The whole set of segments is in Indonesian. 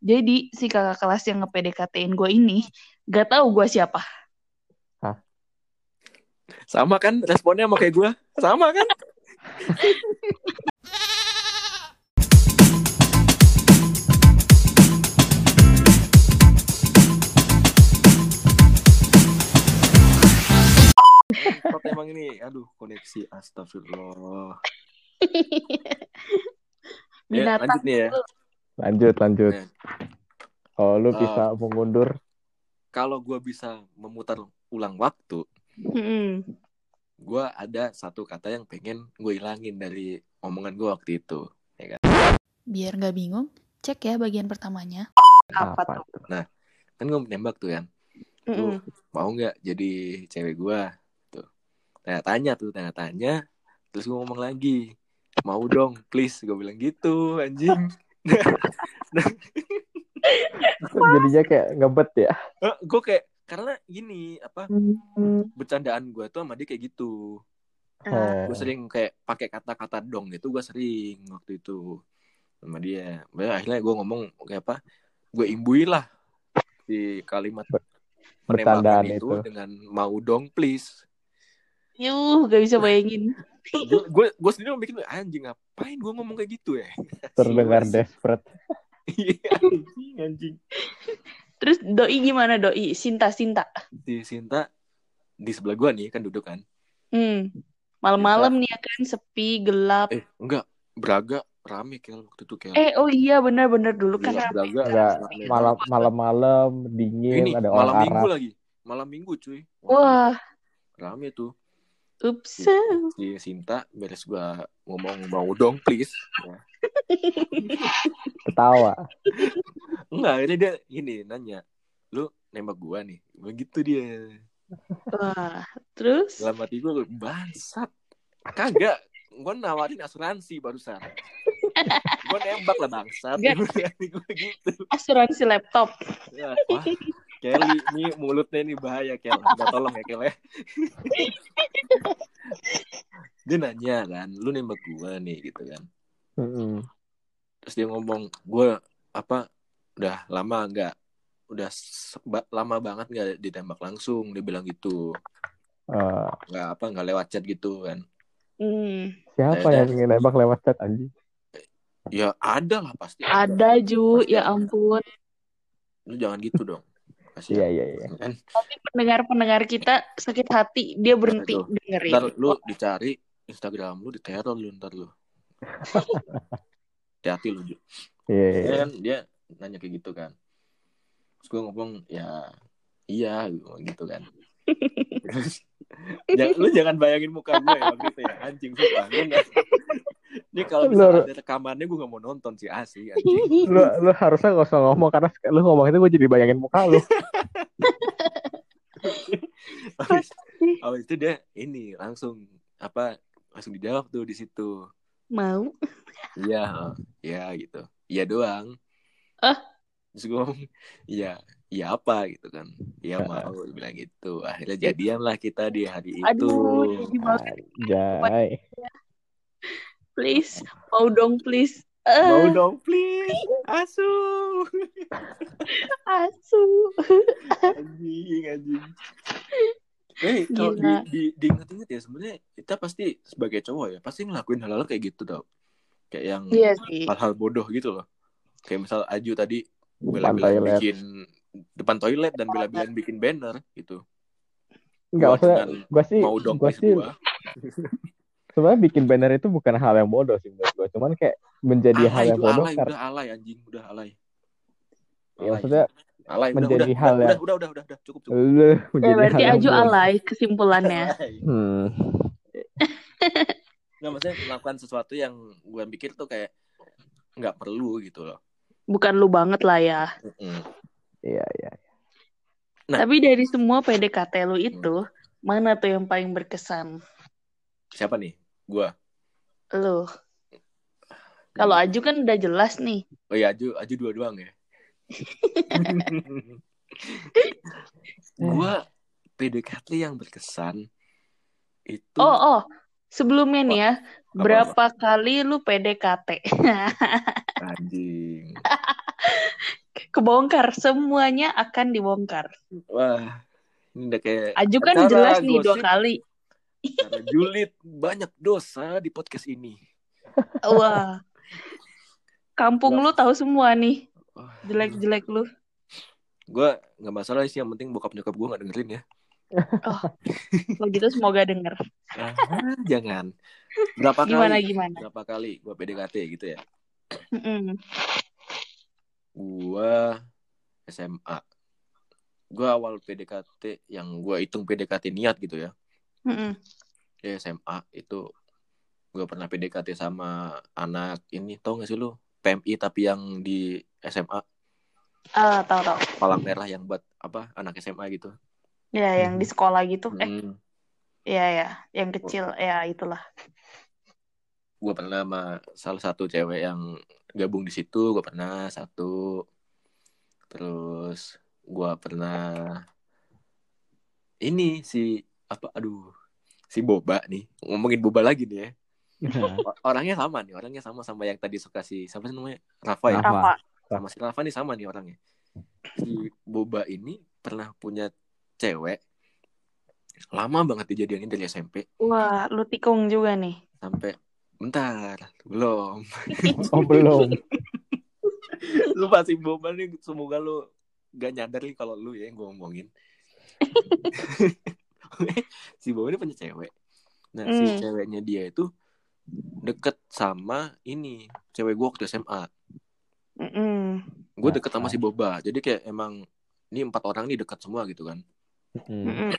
Jadi si kakak kelas yang nge-PDKT-in gue ini gak tahu gue siapa. Sama kan responnya sama kayak gue? Sama kan? Kok emang ini, aduh koneksi astagfirullah. Ya, Binatang lanjut nih ya. Lanjut, lanjut. Ya. Oh, lu Eh. bisa mengundur. Kalau gue bisa memutar ulang waktu, gue ada satu kata yang pengen gue hilangin dari omongan gue waktu itu. Biar nggak bingung, cek ya bagian pertamanya. Apa tuh? tuh? Kan gue nembak tuh kan. Lu mau nggak jadi cewek gue? Tuh. Tanya-tanya tuh, tanya-tanya. Terus gue ngomong lagi. Mau dong, please. Gue bilang gitu, anjing. Jadinya kayak ngebet ya. gue kayak, karena gini, apa, bercandaan gue tuh sama dia kayak gitu. Ah, gue sering kayak pakai kata-kata dong itu gue sering waktu itu sama dia Makanya akhirnya gue ngomong kayak apa gue imbuin lah di kalimat bercandaan itu, itu. dengan mau dong please Yuh, gak bisa bayangin. Gue gue sendiri mikir anjing ngapain gue ngomong kayak gitu ya? Terdengar desperate. Iya, anjing anjing. Terus doi gimana doi? Sinta Sinta. si Sinta di sebelah gue nih kan duduk kan? Hmm. Malam-malam nih ya kan sepi, gelap. eh enggak. Braga rame kel waktu itu kel. Eh, oh iya benar-benar. Dulu kan Iya, rame. Braga Enggak, rame. Malam malam-malam dingin ini ada malam minggu lagi. Malam minggu cuy. Wah, rame tuh ups. si Sinta beres gua ngomong mau dong please ya. Ketawa. enggak akhirnya dia ini nanya lu nembak gua nih begitu dia Wah, terus? dalam hati gua bangsat kagak gua nawarin asuransi barusan gua nembak lah bangsat gitu Asuransi laptop. ya, wah Kelly ini mulutnya ini bahaya Kel Udah tolong ya Kel ya dia nanya kan lu nembak gua nih gitu kan Mm-mm. terus dia ngomong gue apa udah lama nggak udah lama banget nggak ditembak langsung dia bilang gitu Eh, nggak apa nggak lewat chat gitu kan Hmm. siapa Ada. yang ingin nembak lewat chat anjing? ya ada lah pasti Ada Ju, Pasti ya ada. ampun. lu jangan gitu dong Iya, kasihan iya, iya. kan Pendengar-pendengar kita sakit hati, dia berhenti Aduh. dengerin. ntar lu dicari Instagram lu diteror lu ntar lu hati-hati lu. Iya, iya, dia iya. kan dia nanya kayak gitu kan terus gue ngomong ya iya gitu kan Terus, ya, lu jangan bayangin muka gue ya waktu itu ya anjing sumpah nggak- ini kalau Lu- misalnya ada rekamannya gue gak mau nonton sih. Asli anjing. Lu, lu harusnya gak usah ngomong karena lu ngomong itu gue jadi bayangin muka lu. habis itu dia ini langsung apa langsung dijawab tuh di situ. Mau? iya ya gitu. Iya doang. Ah. terus gue ngomong iya iya apa? Gitu kan. Iya mau bilang gitu. Akhirnya jadian lah kita di hari itu. Aduh, jadi banget. Anjay. Please, mau dong please. mau Eh, dong please. Asu. Asu. anjing anjing. Eh, kalau di, di, diingat-ingat ya sebenarnya kita pasti sebagai cowok ya pasti ngelakuin hal-hal kayak gitu tau. Kayak yang Iya hal-hal bodoh gitu loh. Kayak misal Aju tadi bela-belain bikin depan toilet dan bela-belain bikin banner gitu. Enggak dengan gue sih mau dong gue sih gua sebenarnya bikin banner itu bukan hal yang bodoh sih menurut gue. Cuman kayak menjadi hal alay yang itu bodoh alay karena udah alay anjing udah alay ya maksudnya alay menjadi udah, hal udah, yang- udah udah udah udah cukup cukup Ya, menjadi berarti hal yang Aju alay kesimpulannya. Alay. Hmm. nggak maksudnya melakukan sesuatu yang gue pikir tuh kayak nggak perlu gitu loh Bukan lu banget lah ya. Mm-mm. Iya, iya. Nah. Tapi dari semua PDKT lu itu, mana tuh yang paling berkesan? siapa nih gua Lu. Kalau Aju kan udah jelas nih. oh iya Aju Aju dua doang ya gua PDKT yang berkesan itu Oh, oh. Sebelumnya nih ya, Apa-apa? berapa kali lu PDKT? anjing kebongkar. Semuanya akan dibongkar. Wah, ini udah kayak Aju kan jelas nih dua kali. Acara julid banyak dosa di podcast ini. Wah. Kampung lu tahu semua nih. Wah, Jelek-jelek lu. Gue nggak masalah sih, yang penting bokap nyokap gue nggak dengerin ya. Kalau gitu semoga denger. Ah, jangan. Berapa Gimana kali? gimana? Berapa kali gue PDKT gitu ya? Mm-mm. Gua SMA. Gua awal PDKT yang gua hitung PDKT niat gitu ya. Mm-mm. Ya SMA itu gua pernah PDKT sama anak ini tau gak sih lu? PMI tapi yang di SMA Ah, tahu tahu. palang merah yang buat apa anak SMA gitu. Ya, yang di sekolah gitu. Eh, Hmm, iya ya, yang kecil. Ya, itulah. gua pernah sama salah satu cewek yang gabung di situ, gua pernah satu. Terus gua pernah ini si apa aduh si Boba nih ngomongin Boba lagi nih ya O- orangnya sama nih orangnya sama sama yang tadi suka si siapa sih namanya Rafa ya Rafa. Rafa. sama si Rafa nih sama nih orangnya si Boba ini pernah punya cewek lama banget dijadianin dari SMP Wah, lu tikung juga nih. sampai bentar belum Oh belum. lu pasti Boba nih semoga lu gak nyadar nih kalau lu ya yang gue ngomongin si Boba ini punya cewek. Nah si Hmm. ceweknya dia itu deket sama ini cewek gue waktu SMA gue deket sama si Boba. Jadi kayak emang ini empat orang nih deket semua gitu kan. Hmm. Mm-mm.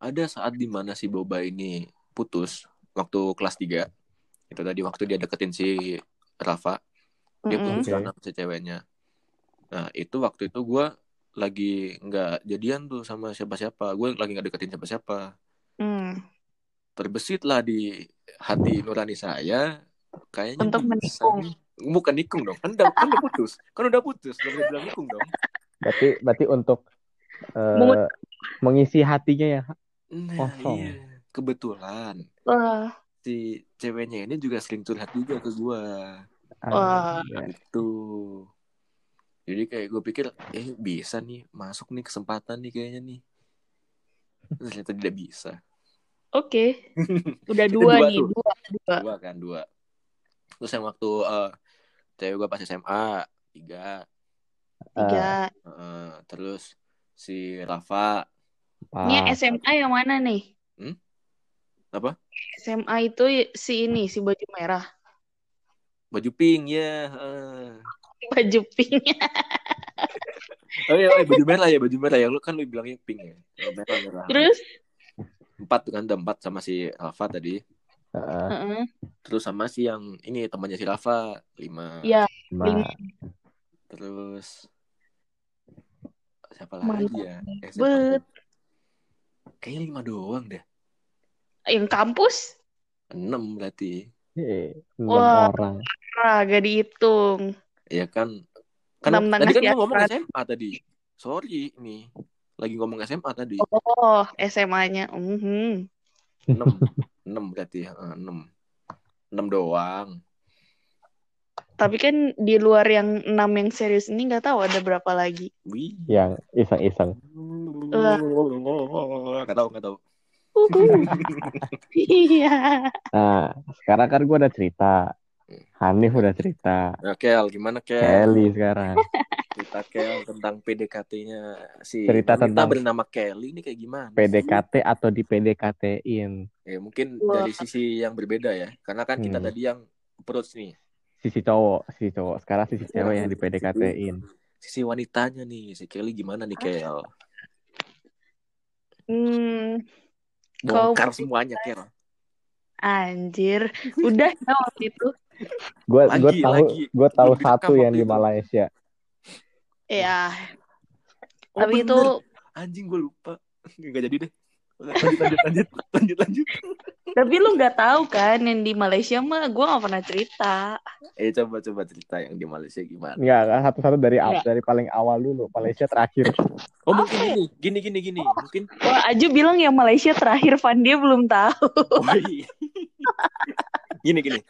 ada saat di mana si Boba ini putus waktu kelas 3 itu tadi waktu dia deketin si Rafa. Dia putus Oke. kan sama si ceweknya. Nah itu waktu itu gue lagi nggak jadian tuh sama siapa-siapa gue lagi nggak deketin siapa-siapa Mm. terbesit lah di hati nurani saya kayaknya Untuk bisa menikung. nih. bukan nikung dong kan udah, kan udah putus kan udah putus gak bisa bilang nikung dong Berarti berarti untuk Mengut- mengisi hatinya ya. nah Kosong. iya kebetulan Wah, si ceweknya ini juga sering curhat juga ke gue Wah. ya. itu jadi kayak gue pikir eh bisa nih masuk nih kesempatan nih kayaknya nih ternyata tidak bisa oke. Udah Itu dua dua nih, tuh. dua, dua. dua kan dua terus yang waktu eh cewek gue pas SMA tiga Tiga. Heeh, terus si Rafa Ah, Ini SMA yang mana nih? Hmm? Apa? SMA itu si ini, si baju merah. baju pink ya heeh. Baju pinknya. oh iya, oh iya, baju merah ya baju merah ya lu kan lu bilangnya pink ya Oh, merah merah Terus? empat tuh kan ada empat sama si Rafa tadi heeh. Heeh. terus sama si yang ini temannya si Rafa lima Iya. Lima. terus siapa Mantap lagi ya Bet. kayaknya lima doang deh Yang kampus? enam berarti eh, enam Wah. orang. Ah, gak dihitung. Ya kan kan tadi kan gua ngomong. SMA tadi sorry nih lagi ngomong SMA tadi Oh, SMA-nya. Mhm. enam enam berarti ya Eh, enam enam doang Tapi kan di luar yang enam yang serius ini nggak tahu ada berapa lagi. wih Yang iseng-iseng. nggak tahu nggak tahu Iya. Nah, sekarang kan gue udah cerita. Hanif udah cerita. Nah, Kel, gimana Kel? Kelly sekarang. Cerita Kel tentang PDKT-nya si Cerita tentang- bernama Kelly ini kayak gimana? sih? PDKT atau di PDKT-in. Ya, mungkin Wah. dari sisi yang berbeda ya. Karena kan kita Hmm. tadi yang approach nih. Sisi cowok, sisi cowok. Sekarang sisi cewek yang di PDKT-in. Sisi wanitanya nih, si Kelly gimana nih Kel? Hmm, Kau- Bongkar semuanya Kel. Anjir. Udah ya waktu itu. Gue gue tahu gue tahu Lebih satu yang di. Malaysia. Ya, Oh, tapi bener. itu anjing gue lupa. Gak jadi deh. Lanjut lanjut lanjut lanjut lanjut. Tapi lu nggak tahu kan yang di Malaysia mah gue nggak pernah cerita. Eh coba coba cerita yang di Malaysia gimana? Enggak, satu-satu dari aw- Enggak. dari paling awal dulu. Malaysia terakhir. Oh mungkin gini, gini gini gini. Mungkin Wah, Aju bilang yang Malaysia terakhir Van dia belum tahu. Oh, iya. gini gini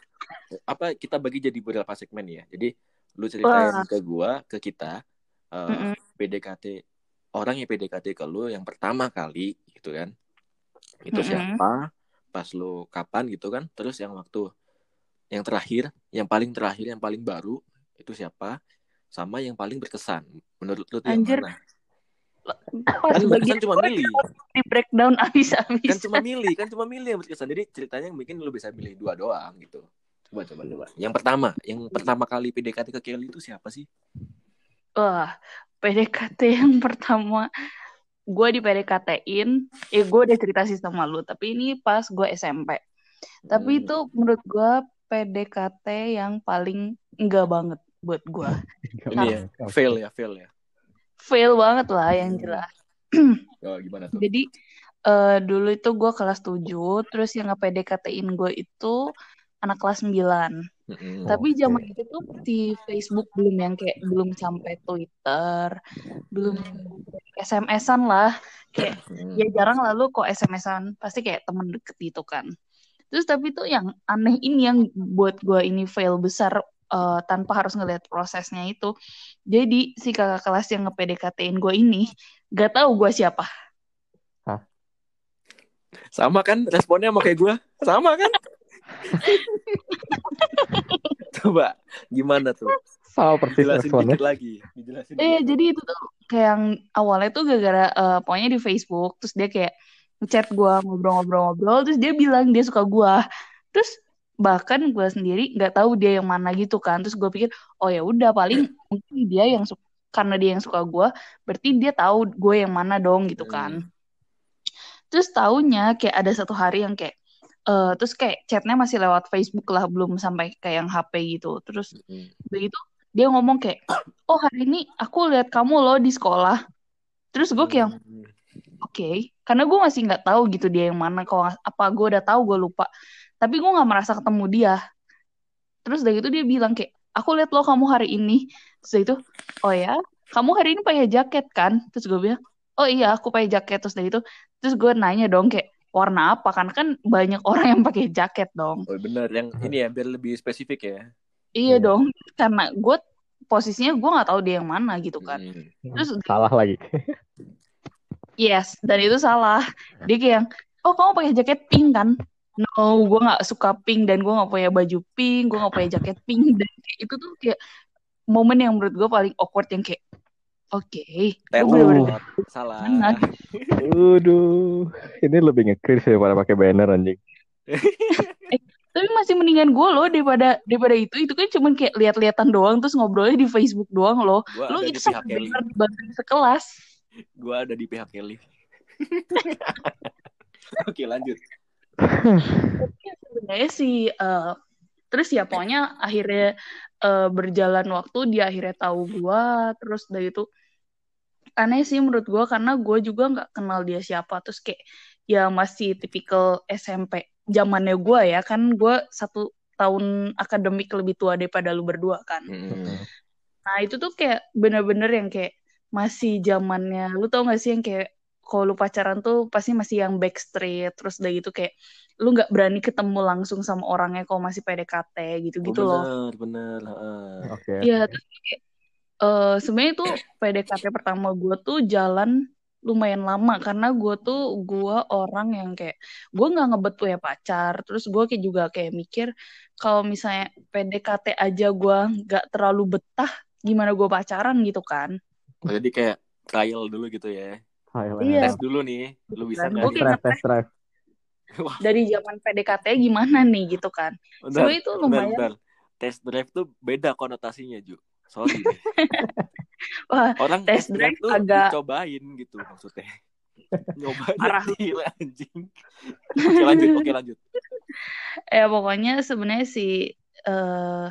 apa kita bagi jadi beberapa segmen ya jadi lu ceritain Wah. ke gua ke kita eh, Mm-mm. PDKT orang yang PDKT ke lu yang pertama kali gitu kan itu Mm-mm. siapa pas lu kapan gitu kan terus yang waktu yang terakhir yang paling terakhir yang paling baru itu siapa? Sama yang paling berkesan menurut lu tuh yang mana? Kan berkesan cuma milih. di breakdown kan abis-abis. cuma milih kan cuma milih yang berkesan. Jadi ceritanya mungkin lu bisa milih dua doang gitu. Coba coba coba. Yang pertama yang pertama kali PDKT ke Kelly itu siapa sih? Wah, PDKT yang pertama gue di PDKT-in, eh gue udah cerita sih sama lu, tapi ini pas gue SMP. Tapi Hmm. itu menurut gue PDKT yang paling enggak banget buat gue. ini ya fail ya fail ya Fail banget lah yang Hmm. jelas. oh, gimana tuh Jadi eh, dulu itu gue kelas 7, terus yang nge-PDKT-in gue itu anak kelas 9. Mm-mm. Tapi zaman itu tuh di Facebook belum yang kayak belum sampai Twitter, belum SMS-an lah. Kayak Mm. ya jarang lalu kok SMS-an, pasti kayak temen deket gitu kan. Terus tapi tuh yang aneh ini yang buat gue ini fail besar eh, tanpa harus ngeliat prosesnya itu. Jadi si kakak kelas yang nge-PDKT-in gue ini gak tahu gue siapa. sama kan responnya sama kayak gue sama kan coba gimana tuh? Sama persis jelasin dikit lagi dijelasin Eh dikit. jadi itu tuh kayak yang awalnya tuh gara-gara eh, pokoknya di Facebook terus dia kayak ngechat gue ngobrol-ngobrol-ngobrol terus dia bilang dia suka gue terus bahkan gue sendiri nggak tahu dia yang mana gitu kan. Terus gue pikir oh ya udah paling mungkin dia yang suka karena dia yang suka gue berarti dia tahu gue yang mana dong gitu kan. Terus taunya kayak ada satu hari yang kayak eh terus kayak chatnya masih lewat Facebook lah belum sampai kayak yang HP gitu. Terus Mm-mm. begitu dia ngomong kayak oh hari ini aku lihat kamu loh di sekolah. Terus gue kayak oke. Karena gue masih nggak tahu gitu dia yang mana kalau apa gue udah tahu gue lupa. Tapi gue nggak merasa ketemu dia. Terus dari itu dia bilang kayak aku lihat lo kamu hari ini. Terus dari itu oh ya kamu hari ini pakai jaket kan? Terus gue bilang oh iya aku pakai jaket. Terus dari itu terus gue nanya dong kayak warna apa karena kan banyak orang yang pakai jaket dong oh benar yang ini ya biar lebih spesifik ya iya Iya. dong karena gue posisinya gue nggak tahu dia yang mana gitu kan Mm. Terus Salah lagi. Yes, dan itu salah. Dia kayak, oh kamu pakai jaket pink kan? No, gue nggak suka pink dan gue nggak punya baju pink, gue nggak punya jaket pink dan itu tuh kayak momen yang menurut gue paling awkward yang kayak, oke, gue bener-bener Tetot salah. Waduh, ini lebih nge-cringe daripada pakai banner anjing. Tapi masih mendingan gue loh daripada daripada itu. Itu kan cuma kayak lihat-lihatan doang terus ngobrolnya di Facebook doang loh. gua Lo itu di bener dibanding sekelas. gua ada di pihak Kelly oke lanjut Tapi sebenarnya sih eh, terus ya pokoknya akhirnya eh, berjalan waktu dia akhirnya tahu gua terus dari itu aneh sih menurut gua karena gua juga nggak kenal dia siapa terus kayak ya masih tipikal SMP zamannya gua ya kan gua satu tahun akademik lebih tua daripada lu berdua kan Mm. nah itu tuh kayak bener-bener yang kayak masih zamannya lu tau gak sih yang kayak kalau lu pacaran tuh pasti masih yang backstreet terus udah gitu kayak lu nggak berani ketemu langsung sama orangnya kalau masih PDKT gitu-gitu oh, loh bener bener heeh. Oke. Iya, terus kayak eh sebenarnya tuh PDKT pertama gue tuh jalan lumayan lama karena gue tuh gue orang yang kayak gue nggak ngebet punya pacar terus gue kayak juga kayak mikir kalau misalnya PDKT aja gue nggak terlalu betah gimana gue pacaran gitu kan Oh, jadi kayak trial dulu gitu ya Thailand. Iya. tes dulu nih lu bisa Dan nggak drive. Wah, dari zaman PDKT gimana nih gitu kan bentar, sebenarnya itu lumayan bentar. test drive tuh beda konotasinya Ju sorry. Wah orang Test test drive tuh agak- dicobain gitu maksudnya. Nyoba Parah. anjing. Oke lanjut oke lanjut. Ya pokoknya sebenarnya sih eh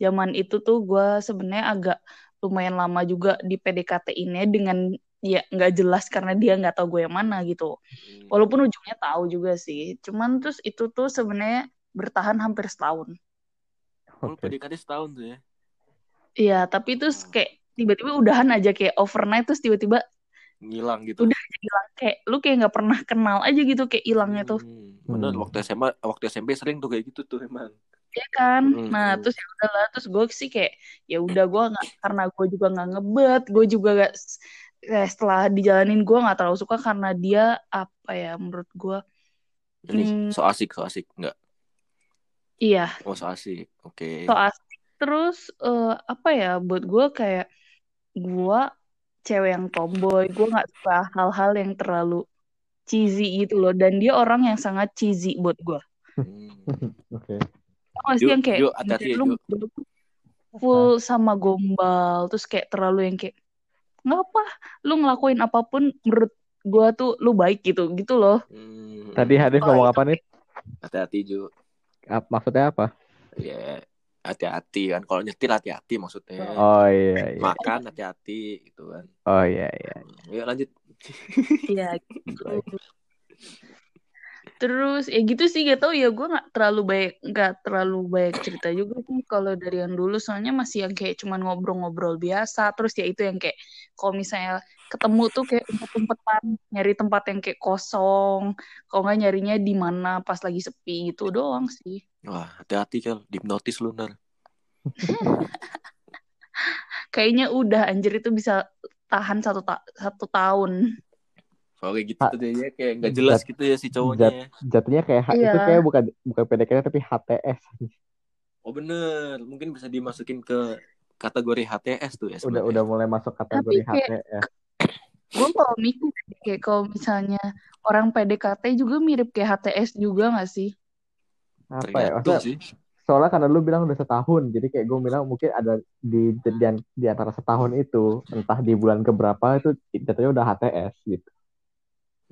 zaman itu tuh gue sebenarnya agak lumayan lama juga di PDKT ini dengan ya nggak jelas karena dia nggak tahu gue yang mana gitu. Hmm. walaupun ujungnya tahu juga sih cuman terus itu tuh sebenarnya bertahan hampir setahun. Oh, Oke. PDKT setahun tuh ya iya tapi terus kayak tiba-tiba udahan aja kayak overnight terus tiba-tiba ngilang gitu Udah. hilang kayak lu kayak nggak pernah kenal aja gitu kayak hilangnya tuh Hmm, bener Hmm. waktu SMA waktu SMP sering tuh kayak gitu tuh emang ya kan Mm, nah mm. terus ya udahlah terus gue sih kayak ya udah gue nggak karena gue juga nggak ngebet gue juga gak eh, setelah dijalanin gue nggak terlalu suka karena dia apa ya menurut gue Ini Hmm. so asik, so asik enggak? iya Oh, so asik. Oke. so asik terus eh, apa ya buat gue kayak gue cewek yang tomboy gue nggak suka hal-hal yang terlalu cheesy gitu loh dan dia orang yang sangat cheesy buat gue Hmm. Oke. Tau gak sih Ju, yang kayak Ju, ya, lu full sama gombal terus kayak terlalu yang kayak nggak apa lu ngelakuin apa pun menurut gue tuh lu baik gitu gitu loh Hmm. Tadi Hadif Oh, ngomong itu apa nih? hati-hati Ju. Ap- Maksudnya apa? Ya, hati-hati kan. Kalau nyetir hati-hati maksudnya. Oh iya iya. Makan hati-hati gitu kan. Oh iya iya. Yuk lanjut. Iya gitu. Terus ya gitu sih gak tau ya gue nggak terlalu baik nggak terlalu banyak cerita juga sih kalau dari yang dulu soalnya masih yang kayak cuman ngobrol-ngobrol biasa terus ya itu yang kayak kalau misalnya ketemu tuh kayak umpet-umpetan nyari tempat yang kayak kosong kalau nggak nyarinya di mana pas lagi sepi gitu doang sih Wah, hati-hati Kel. Dihipnotis lu ntar. kayaknya udah anjir itu bisa tahan satu ta- satu tahun Soalnya kayak gitu Ha- tuh dia kayak nggak jelas Jat- gitu ya si cowoknya. Jatuhnya kayak H- Iya. itu kayak bukan bukan PDKT tapi HTS. Oh bener, mungkin bisa dimasukin ke kategori HTS tuh ya Udah sebenarnya. udah mulai masuk kategori Tapi kayak- HTS. gue kalau mikir kayak kalau misalnya orang PDKT juga mirip kayak HTS juga gak sih Apa ya? Maksudnya, sih. soalnya karena lu bilang udah setahun, jadi kayak gue bilang mungkin ada di di, di antara setahun itu, entah di bulan keberapa itu jatuhnya udah HTS gitu.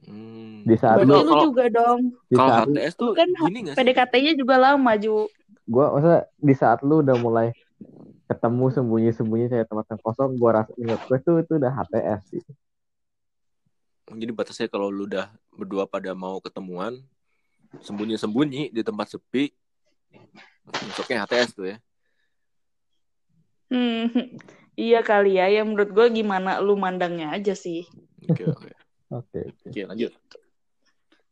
Hmm. Di saat berarti lu juga dong di Kalau saat HTS tuh kan sih? PDKT-nya juga lama Ju gue maksudnya di saat lu udah mulai ketemu sembunyi-sembunyi kayak tempat yang kosong, gue rasa menurut gue tuh itu udah HTS gitu. Jadi batasnya kalau lu udah berdua pada mau ketemuan, sembunyi-sembunyi di tempat sepi, masuknya HTS tuh ya. hmm, iya kali ya ya menurut gue gimana lu mandangnya aja sih Oke, oke. Oke. Oke, lanjut.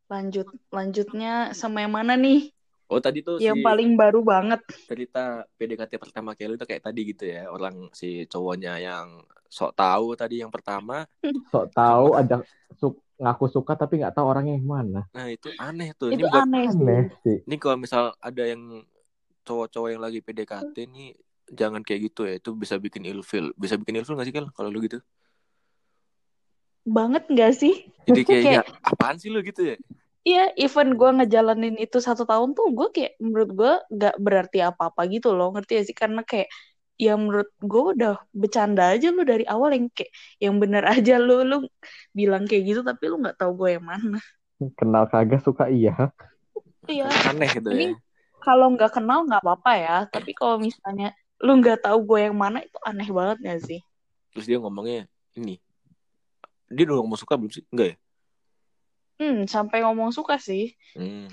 lanjut lanjutnya sama yang mana nih Oh, tadi tuh yang si paling baru banget cerita PDKT pertama Kelly itu kayak tadi gitu ya. Orang si cowoknya yang sok tahu tadi yang pertama. Sok tahu ada su- ngaku suka tapi nggak tahu orangnya yang mana. Nah, itu aneh tuh. Ini itu buat aneh sih Aneh sih. ini kalau misal ada yang cowok-cowok yang lagi PDKT nih jangan kayak gitu ya. Itu bisa bikin ilfil. Bisa bikin ilfil gak sih, Kel? Kalau lu gitu? Banget gak sih Jadi kayak, Kayak- ya, apaan sih lu gitu ya? Iya, even gue ngejalanin itu satu tahun tuh, gue kayak menurut gue gak berarti apa-apa gitu loh, ngerti gak sih? Karena kayak ya menurut gue udah bercanda aja lu dari awal yang kayak yang bener aja lu lu bilang kayak gitu tapi lu nggak tahu gue yang mana. Kenal kagak suka iya. Iya, Aneh gitu Ini- ya. kalau nggak kenal nggak apa-apa ya, tapi kalau misalnya lu nggak tahu gue yang mana itu aneh banget gak sih? Terus dia ngomongnya ini. Dia udah ngomong suka belum sih? Enggak ya? Hmm, sampai ngomong suka sih. Hmm.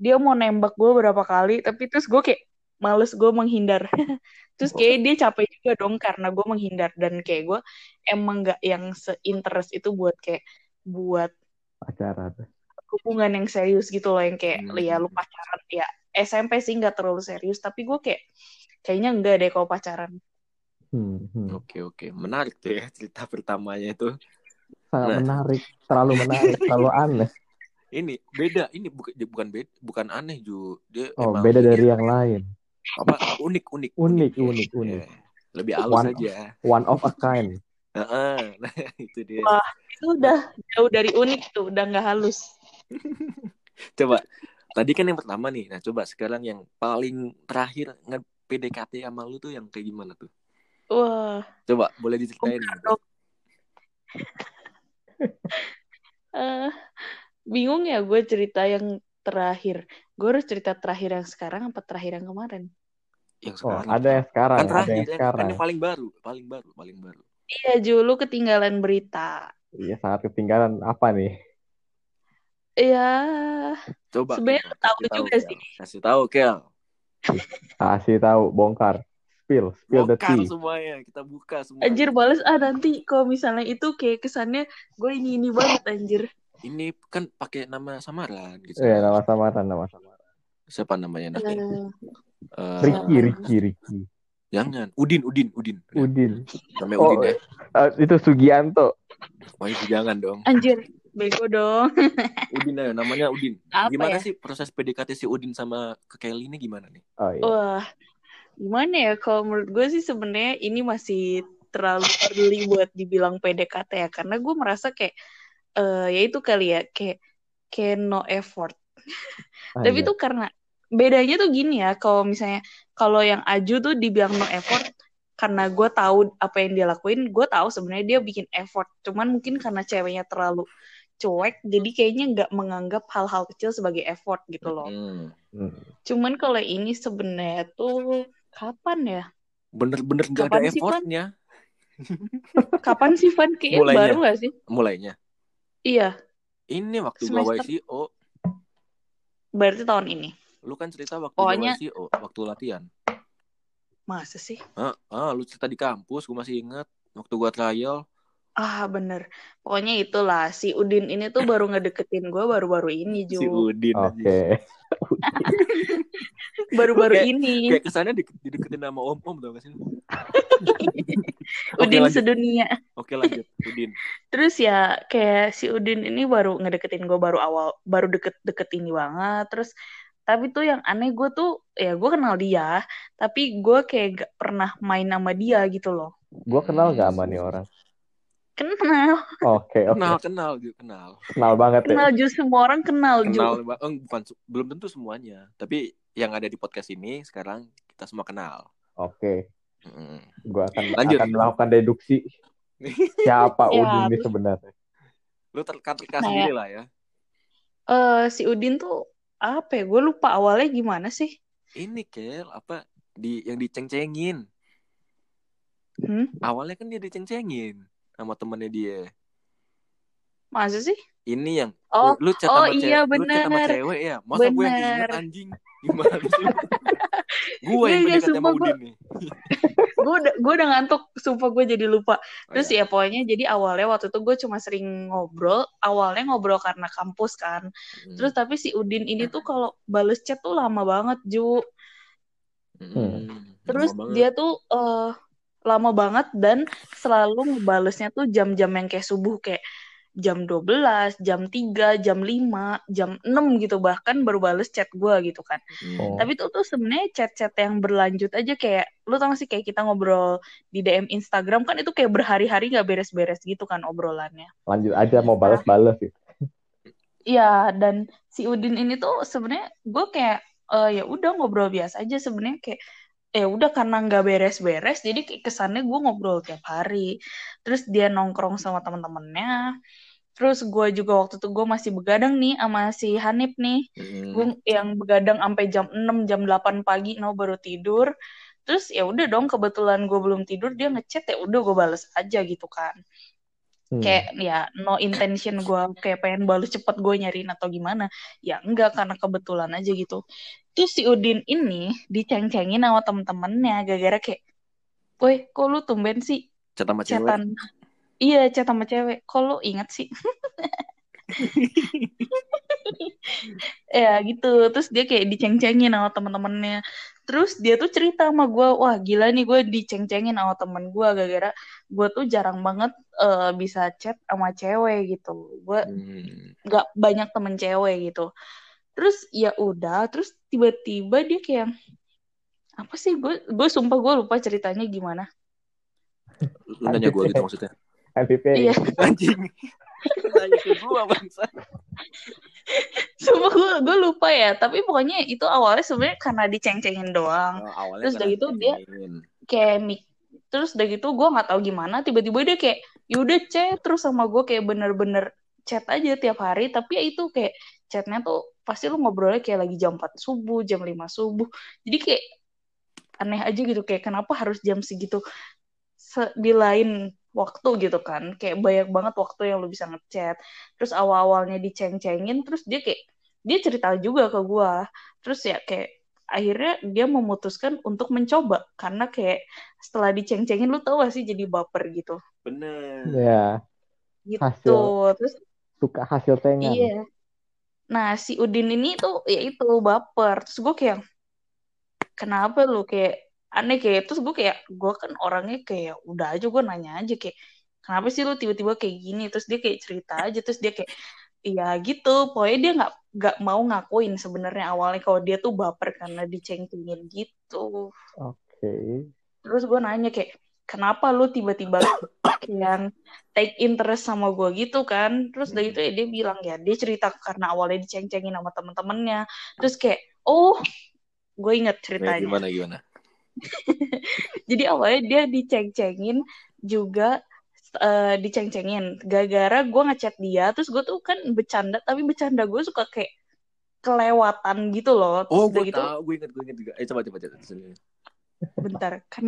Dia mau nembak gue berapa kali, tapi terus gue kayak males gue menghindar. terus kayak dia capek juga dong karena gue menghindar dan kayak gue emang nggak yang seinterest itu buat kayak buat Pacaran. hubungan yang serius gitu loh yang kayak Hmm. ya lu pacaran ya SMP sih nggak terlalu serius tapi gue kayak kayaknya enggak deh kalau pacaran Hmm, hmm. Oke oke, menarik tuh ya cerita pertamanya itu. Sangat Nah. menarik, terlalu menarik, terlalu aneh. Ini beda, ini bukan bukan beda, bukan aneh Ju. Dia Oh, emang beda dari yang lain. apa unik unik Unik, unik, unik. Ya, Lebih halus One- aja. One of a kind. Heeh, Nah, itu dia. Wah. itu udah jauh dari unik tuh udah nggak halus Coba tadi kan yang pertama nih. Nah, coba sekarang yang paling terakhir nge PDKT sama lu tuh yang kayak gimana tuh? Wah Coba boleh diceritain. Eh, bingung ya gue cerita yang terakhir gue harus cerita terakhir yang sekarang apa terakhir yang kemarin Yang Oh, sekarang. ada yang sekarang, kan ada terakhir yang yang, sekarang. kan yang paling baru, paling baru, paling baru. iya Ju lu ketinggalan berita Iya, sangat ketinggalan apa nih? Iya Coba Sebenarnya tahu juga Kel. sih. Kasih tahu, Kel. Kasih tahu, bongkar. Spill, spill the tea. semuanya, kita buka semua. Anjir bales ah nanti kalau misalnya itu kayak kesannya gue ini ini banget anjir. Ini kan pakai nama samaran gitu. Iya, nama samaran, nama samaran. siapa namanya nanti? Eh, Eh, Ricky, Ricky, Ricky. jangan. Udin, Udin, Udin. Udin. Namanya Oh, Udin ya. Eh, itu Sugianto. Wah, itu jangan dong. anjir, bego dong. Udin ayo, namanya Udin. Apa gimana ya? sih proses PDKT si Udin sama ke Kelly ini gimana nih? Oh iya. Wah, gimana ya? Kalau menurut gue sih sebenarnya ini masih terlalu early buat dibilang PDKT ya, karena gue merasa kayak eh ya itu kali ya, kayak kayak no effort. Tapi Anjay. tuh karena bedanya tuh gini ya, kalau misalnya kalau yang Aju tuh dibilang no effort karena gue tahu apa yang dia lakuin, gue tahu sebenarnya dia bikin effort. Cuman mungkin karena ceweknya terlalu cuek, jadi kayaknya nggak menganggap hal-hal kecil sebagai effort gitu loh. Hmm. Hmm. Cuman kalau ini sebenarnya tuh kapan ya? Bener-bener gak ada effortnya Kapan sih Van? Kayaknya Mulainya. baru gak sih? mulainya. Iya, Ini waktu gua Semester. YCO, berarti tahun ini. lu kan cerita waktu Pokoknya- gua YCO, waktu latihan. Masa sih? Ah, ah, lu cerita di kampus, gua masih ingat waktu gua trial. Ah bener. Pokoknya itulah si Udin ini tuh baru ngedeketin gue baru-baru ini Si Ju. Udin Oke. Baru-baru Kayak- ini. Kayak kesannya di, dideketin sama om-om tau gak sih? Udin lanjut, sedunia. oke lanjut, Udin. Terus ya kayak si Udin ini baru ngedeketin gue baru awal, baru deket-deket ini banget. Terus tapi tuh yang aneh gue tuh ya gue kenal dia, tapi gue kayak gak pernah main sama dia gitu loh. Gue kenal gak sama nih orang? Kenal, Oke, oke. Kenal, kenal, Ju, kenal. Kenal banget ya. kenal Ju semua orang kenal Ju. Kenal, ba- eh, bukan se- belum tentu semuanya, tapi yang ada di podcast ini sekarang kita semua kenal. Oke. Mm. Gue akan Lanjut. akan melakukan deduksi siapa Ya, Udin ini sebenarnya. Lu terka-terka Nah, sendiri lah ya. Eh si Udin tuh apa ya? Gue lupa awalnya gimana sih? Ini Kel, apa di yang diceng-cengin. Hmm? Awalnya kan dia diceng-cengin sama temennya dia. Masa sih? Ini yang Oh, lu, chat oh sama iya, cewek, lu chat sama bener. cewek ya. Masa gue yang Bener. inget anjing? Gimana sih? gue yang Iya, iya, sama gua- Udin nih. gue udah gue udah ngantuk sumpah gue jadi lupa Oh, terus iya. ya pokoknya jadi awalnya waktu itu gue cuma sering ngobrol awalnya ngobrol karena kampus kan Mm, terus tapi si Udin ini tuh kalau bales chat tuh lama banget Ju mm, terus lama banget. dia tuh eh, lama banget dan selalu ngebalesnya tuh jam-jam yang kayak subuh kayak jam 12, jam 3, jam 5, jam 6 gitu bahkan baru bales chat gue gitu kan Mm. Oh. Tapi itu tuh sebenarnya chat-chat yang berlanjut aja kayak lu tau gak sih kayak kita ngobrol di DM Instagram kan itu kayak berhari-hari gak beres-beres gitu kan obrolannya. Lanjut aja mau balas-balas gitu. Iya dan si Udin ini tuh sebenarnya gue kayak eh, ya udah ngobrol biasa aja sebenarnya kayak ya udah karena nggak beres-beres jadi kesannya gue ngobrol tiap hari. Terus dia nongkrong sama teman-temannya. Terus gue juga waktu itu gue masih begadang nih sama si Hanif nih. Mm. gue yang begadang sampai jam 6 jam 8 pagi no baru tidur terus ya udah dong kebetulan gue belum tidur dia ngechat ya udah gue bales aja gitu kan Hmm. kayak ya no intention gue kayak pengen bales cepet gue nyariin atau gimana ya enggak karena kebetulan aja gitu terus si Udin ini diceng-cengin sama temen-temennya gara-gara kayak woi kok lu tumben sih Chat sama cewek. Iya chat sama cewek. Kok lu inget sih? Ya gitu. Terus dia kayak diceng-cengin sama temen-temennya. Terus dia tuh cerita sama gue wah gila nih gue diceng-cengin sama temen gue gara-gara gue tuh jarang banget eh, bisa chat sama cewek gitu. Gue Hmm. nggak banyak temen cewek gitu. Terus ya udah terus tiba-tiba dia kayak apa sih? Gue gue sumpah gue lupa ceritanya gimana. Lu nanya gue gitu maksudnya. NPP. iya. Anjing. Nanya ke gue bangsa. sumpah gue gue lupa ya. Tapi pokoknya itu awalnya sebenarnya karena diceng-cengin doang. Oh, awalnya Terus udah gitu dia- kayak mik terus udah gitu gue nggak tahu gimana. Tiba-tiba dia kayak yaudah chat. Terus sama gue kayak bener-bener chat aja tiap hari. Tapi ya itu kayak chatnya tuh pasti lu ngobrolnya kayak lagi jam 4 subuh jam 5 subuh. Jadi kayak aneh aja gitu. Kayak kenapa harus jam segitu Se- di lain waktu gitu kan. Kayak banyak banget waktu yang lu bisa ngechat. Terus awal-awalnya diceng-cengin terus dia kayak dia cerita juga ke gue terus ya kayak akhirnya dia memutuskan untuk mencoba. Karena kayak setelah diceng-cengin lu tau gak sih jadi baper gitu? Bener. Ya, gitu. Hasil. terus suka hasil tengan. iya. Nah si Udin ini tuh ya itu baper. Terus gue kayak kenapa lu kayak aneh kayak terus gue kayak gue kan orangnya kayak udah aja gue nanya aja kayak kenapa sih lu tiba-tiba kayak gini? Terus dia kayak cerita aja terus dia kayak ya gitu. Pokoknya dia nggak nggak mau ngakuin sebenarnya awalnya kalau dia tuh baper karena dicengkingin gitu. Oke. terus gue nanya kayak kenapa lu tiba-tiba yang take interest sama gue gitu kan? Terus dari itu ya dia bilang ya dia cerita karena awalnya diceng-cengin sama temen-temennya. Terus kayak oh gue inget ceritanya. gimana gimana? jadi awalnya dia diceng-cengin juga eh, diceng-cengin gara-gara gue ngechat dia terus gue tuh kan bercanda tapi bercanda gue suka kayak kelewatan gitu loh terus Oh, gue gitu tahu, gue inget, gue inget juga. Eh, coba coba coba. coba. bentar kan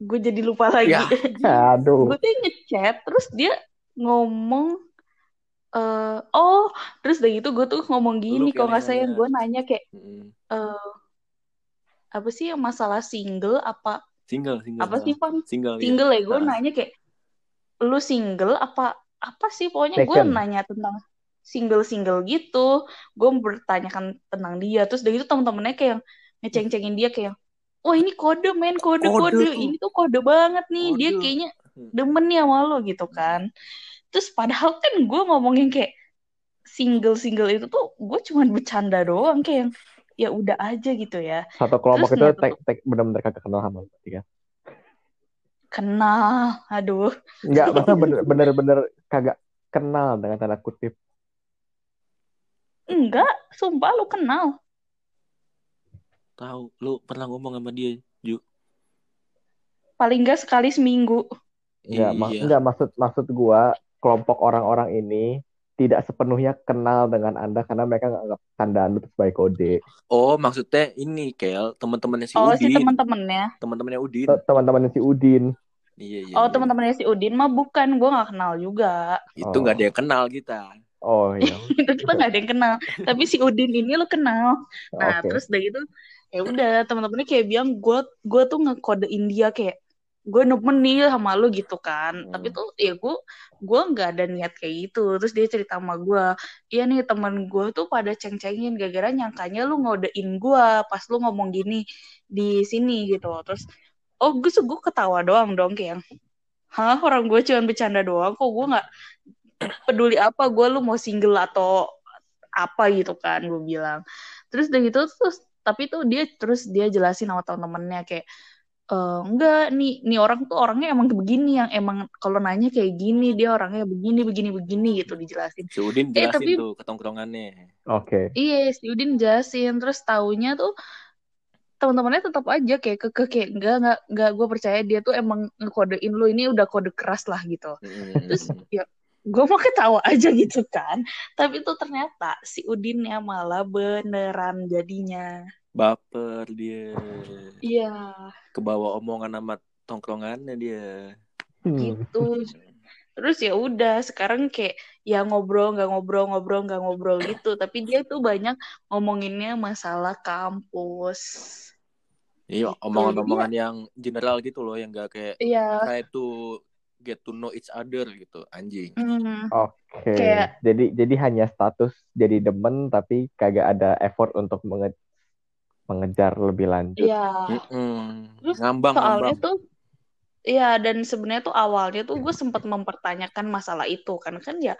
gue jadi lupa lagi Ya. Aduh. gue tuh ngechat terus dia ngomong eh oh terus udah gitu gue tuh ngomong gini kalau nggak kayak saya nanya. gue nanya kayak eh apa sih yang masalah single apa Single, single. apa sih Van Single, iya. single ya gue Ah. nanya kayak lu single apa apa sih pokoknya gue nanya tentang single single gitu gue bertanyakan tentang dia terus dari itu temen-temennya kayak ngeceng-cengin dia kayak wah ini kode men kode Kode kode, tuh. ini tuh kode banget nih dia Kode. kayaknya Hmm. demen nih sama lo gitu kan terus padahal kan gue ngomongin kayak single single itu tuh gue cuman bercanda doang kayak yang ya udah aja gitu ya Satu kelompok Terus itu tek tek benar-benar kagak kenal sama lu berarti kan? kenal aduh Enggak, masa bener- bener-bener kagak kenal dengan tanda kutip. enggak sumpah lu kenal Tahu, lu pernah ngomong sama dia, Ju? paling enggak sekali seminggu Enggak, mak Iya. enggak maksud maksud gua kelompok orang-orang ini tidak sepenuhnya kenal dengan Anda karena mereka nggak anggap tanda Anda itu sebagai kode. Oh, maksudnya ini, Kel, teman-temannya si oh si Udin. teman-temannya Teman-temannya Udin. Te- Teman-teman si Udin. Iya, iya. oh iya. teman-temannya si Udin mah bukan gue nggak kenal juga Itu nggak ada yang kenal kita. Oh iya. itu kita nggak ada yang kenal tapi si Udin ini lo kenal nah Oke. terus udah gitu ya udah teman-temannya kayak bilang gue gue tuh ngekodein dia kayak gue nemen nih sama lu gitu kan. Hmm. tapi tuh ya gue gue nggak ada niat kayak gitu. Terus dia cerita sama gue iya nih teman gue tuh pada ceng-cengin gara-gara nyangkanya lu ngodein gue pas lu ngomong gini di sini gitu. Terus oh gue gue ketawa doang dong kayak hah orang gue cuma bercanda doang kok gue nggak peduli apa gue lu mau single atau apa gitu kan gue bilang. Terus udah gitu terus tapi tuh dia terus dia jelasin sama temen-temennya kayak "Eh, enggak nih nih orang tuh orangnya emang begini yang emang kalau nanya kayak gini dia orangnya begini begini begini gitu dijelasin Si Udin Eh, jelasin tapi- tuh ketongkrongannya. Oke. iya si Udin jelasin terus taunya tuh teman-temannya tetap aja kayak keke kayak enggak enggak enggak gue percaya dia tuh emang ngekodein lu ini udah kode keras lah gitu Mm-mm. Terus ya gue mau ketawa aja gitu kan. Tapi tuh ternyata si Udinnya malah beneran jadinya. Baper dia. Iya Kebawa omongan sama tongkrongannya dia. Hmm. gitu. Terus ya udah sekarang kayak ya ngobrol nggak ngobrol ngobrol nggak ngobrol gitu. Tapi dia tuh banyak ngomonginnya masalah kampus. Iya, Gitu, omongan-omongan yang general gitu loh, yang gak kayak Iya. try to get to know each other gitu, anjing. Hmm. Oke. Kayak- Jadi jadi hanya status jadi demen tapi kagak ada effort untuk menge- mengejar lebih lanjut. Iya. Mm-mm. Terus Ngambang, soalnya ngambang. tuh Iya dan sebenarnya tuh awalnya tuh gue sempat mempertanyakan masalah itu kan kan ya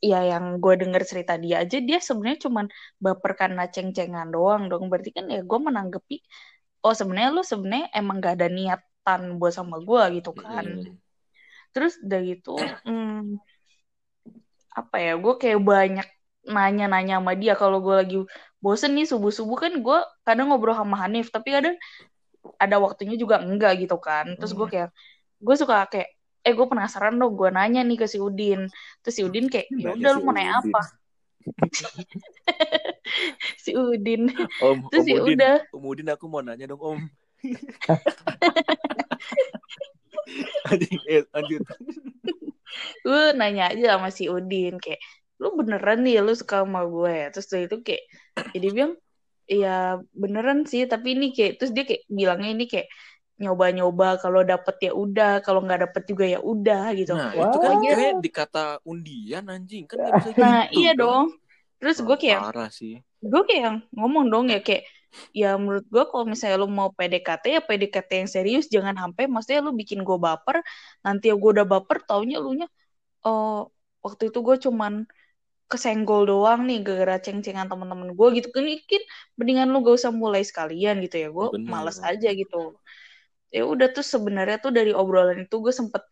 ya yang gue denger cerita dia aja dia sebenarnya cuman baper karena ceng-cengan doang dong berarti kan ya gue menanggapi oh sebenarnya lu sebenarnya emang gak ada niatan buat sama gue gitu kan Mm-mm. terus udah gitu hmm, apa ya gue kayak banyak nanya-nanya sama dia kalau gue lagi bosen nih subuh-subuh kan gue kadang ngobrol sama Hanif tapi kadang ada waktunya juga enggak gitu kan. Terus gue Hmm. kayak gue suka kayak eh gue penasaran dong gue nanya nih ke si Udin. Terus si Udin kayak ya udah si lu mau nanya apa? Si Udin. Om, terus Om ya Udin, udah. Om Udin aku mau nanya dong Om. eh, lanjut. gue nanya aja sama si Udin kayak lu beneran nih lu suka sama gue? Terus dari itu kayak jadi bilang iya beneran sih. Tapi ini kayak terus dia kayak bilangnya ini kayak nyoba-nyoba kalau dapet ya udah kalau nggak dapet juga ya udah gitu. Nah, itu kan kayak dikata undian anjing, kan gak bisa gitu. nah iya dong. Kan. terus gue kayak parah sih. gue kayak yang ngomong dong ya kayak ya menurut gue kalau misalnya lu mau PDKT ya PDKT yang serius jangan sampai maksudnya lu bikin gue baper nanti ya gue udah baper taunya lu nya oh waktu itu gue cuman kesenggol doang nih gara-gara ceng-cengan teman-teman gue gitu. Kan mungkin mendingan lu gak usah mulai sekalian gitu ya. Gue males aja gitu. Ya udah tuh sebenarnya tuh dari obrolan itu gue sempet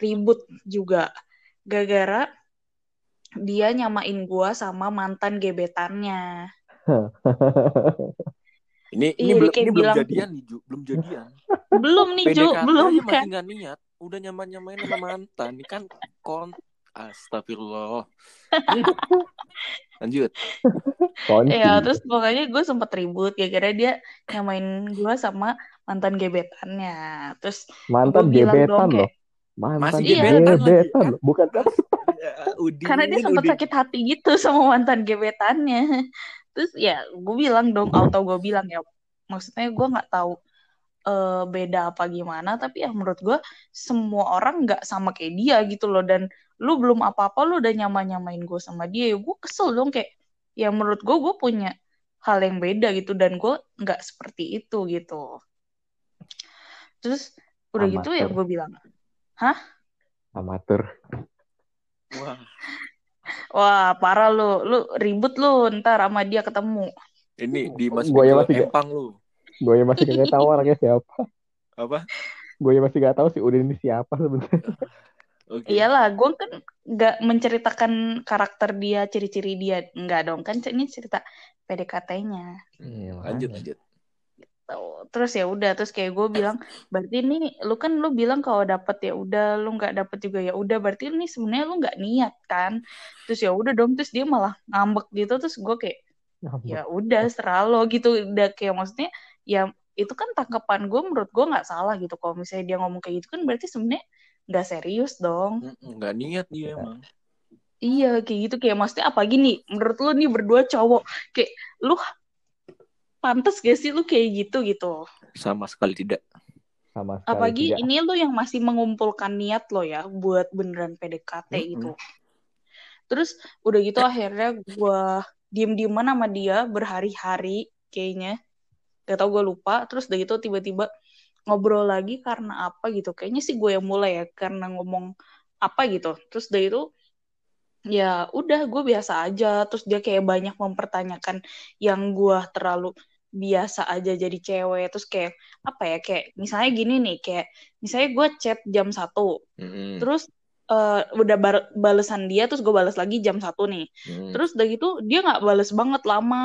ribut juga. Gara-gara dia nyamain gue sama mantan gebetannya. Ini ini Iya, dia belum ini belum bilang- jadian nih Ju. Belum jadian. Belum nih Ju. Belum kan? masih nggak niat udah nyaman nyamain sama mantan. Ini kan kon astagfirullah lanjut Kunci. Ya, terus pokoknya gue sempet ribut gara-gara dia nyamain gue sama mantan gebetannya. Terus mantan gue bilang gebetan loh. kayak, Mantan Masih gebetan gebetan, lagi, kan? loh. Bukan Ya, Udin, karena dia sempet Udin. sakit hati gitu sama mantan gebetannya. Terus ya gue bilang dong, auto gue bilang ya, maksudnya gue nggak tahu eh, beda apa gimana, tapi ya menurut gue semua orang nggak sama kayak dia gitu loh. Dan lu belum apa-apa lu udah nyama-nyamain gue sama dia, ya gue kesel dong kayak, ya menurut gue gue punya hal yang beda gitu dan gue nggak seperti itu gitu. Terus udah gitu ya gue bilang, amatir. Wah, wah parah lu, lu ribut lu ntar sama dia ketemu. ini di Mas Gua ya Vito masih gak- Empang lu. Gue yang masih gak tahu orangnya siapa. Apa? Gue yang masih gak tahu si Udin ini siapa sebenarnya. Oke. Iyalah, gue kan nggak menceritakan karakter dia, ciri-ciri dia, nggak dong kan ini cerita PDKT-nya. Iya, Lanjut, makanya. lanjut. Tuh. Terus ya udah, terus kayak gue bilang, berarti ini lu kan lu bilang kalau dapet ya udah, lu nggak dapet juga ya udah, berarti ini sebenarnya lu nggak niat kan? Terus ya udah dong, terus dia malah ngambek gitu, terus gue kayak ya udah serah lo gitu, udah kayak maksudnya ya itu kan tanggapan gue menurut gue nggak salah gitu kalau misalnya dia ngomong kayak gitu kan berarti sebenarnya nggak serius dong. Nggak niat dia emang. Iya kayak gitu kayak maksudnya apa gini menurut lu nih berdua cowok kayak lu pantas gak sih lu kayak gitu gitu Sama sekali tidak. Sama sekali apalagi tidak. ini lu yang masih mengumpulkan niat lo ya buat beneran PDKT Mm-mm. gitu terus udah gitu akhirnya gua diem-dieman sama dia berhari-hari kayaknya gak tau gue lupa terus udah gitu tiba-tiba ngobrol lagi karena apa gitu. Kayaknya sih gue yang mulai ya karena ngomong apa gitu. Terus udah itu ya udah gue biasa aja. Terus dia kayak banyak mempertanyakan yang gue terlalu biasa aja jadi cewek. Terus kayak apa ya kayak misalnya gini nih kayak misalnya gue chat jam satu. Mm-mm. terus eh, udah balesan dia terus gue balas lagi jam satu nih. Mm. terus udah gitu dia nggak bales banget lama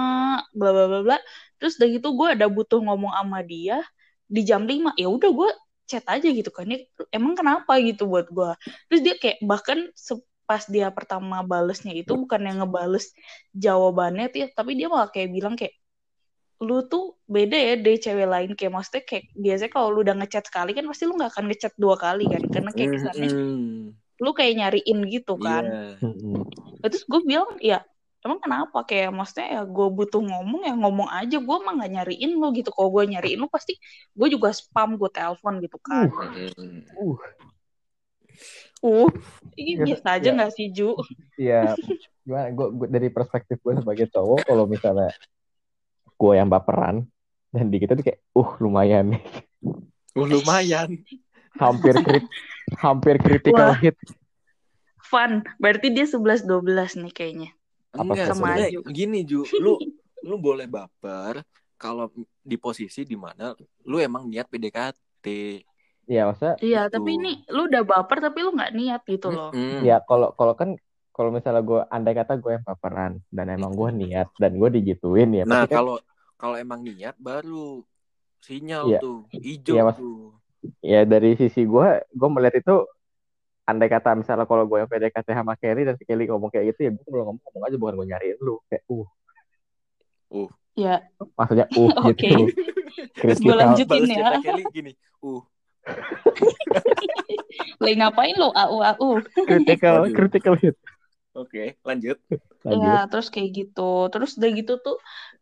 bla bla bla bla. Terus udah gitu gue ada butuh ngomong sama dia di jam 5 ya udah gue chat aja gitu kan Dia, emang kenapa gitu buat gue terus dia kayak bahkan pas dia pertama balesnya itu bukan yang ngebales jawabannya tuh ya, tapi dia malah kayak bilang kayak lu tuh beda ya dari cewek lain kayak maksudnya kayak biasanya kalau lu udah ngechat sekali kan pasti lu nggak akan ngechat dua kali kan karena kayak kesannya Mm-mm. lu kayak nyariin gitu kan Iya. Mm-mm. Ya, terus gue bilang ya emang kenapa kayak maksudnya ya gue butuh ngomong ya ngomong aja gue mah nggak nyariin lu gitu kalau gue nyariin lu pasti gue juga spam gue telepon gitu kan Mm-mm. uh ini Ya, biasa aja ya. nggak sih Ju Iya, gimana? Gue dari perspektif gue sebagai cowok, kalau misalnya gue yang baperan dan di kita tuh kayak, uh lumayan nih, Oh, lumayan. hampir krit, hampir critical Wah. hit. fun berarti dia 11 12 nih kayaknya Enggak, sebenarnya Sama gini Ju, lu lu boleh baper kalau di posisi di mana lu emang niat PDKT. Iya, maksudnya, iya Gitu. tapi ini lu udah baper tapi lu nggak niat gitu loh Mm-mm. ya kalau kalau kan kalau misalnya gue andai kata gue yang baperan dan emang gue niat dan gue digituin ya, Nah, pasti kan kalau kalau emang niat baru sinyal Iya. tuh hijau Iya, Mas. tuh. ya dari sisi gue, gue melihat itu andai kata misalnya kalau gue yang PDKT sama Kelly dan si Kelly ngomong kayak gitu ya gue ngomong ngomong aja bukan gue nyariin lu. Kayak uh. Ya. Maksudnya uh Oke. gitu Terus gue Lanjutin ya. Kelly gini, uh, lagi ngapain lo au au. Critical critical hit oke, lanjut. lanjut Ya, terus kayak gitu. Terus udah gitu tuh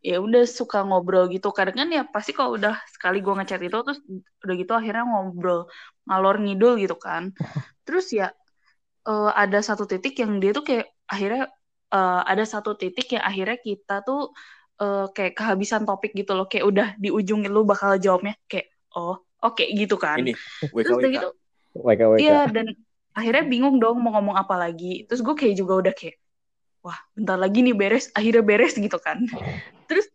ya udah suka ngobrol gitu. Kadang kan ya pasti kalau udah sekali gua ngechat itu terus udah gitu akhirnya ngobrol ngalor ngidul gitu kan. Terus ya eh, ada satu titik yang dia tuh kayak akhirnya eh, ada satu titik yang akhirnya kita tuh eh, kayak kehabisan topik gitu loh kayak udah di ujung lu bakal jawabnya kayak oh oke gitu kan Ini terus udah gitu. Iya dan akhirnya bingung dong mau ngomong apa lagi. Terus gue kayak juga udah kayak wah bentar lagi nih beres. Akhirnya beres gitu kan. Terus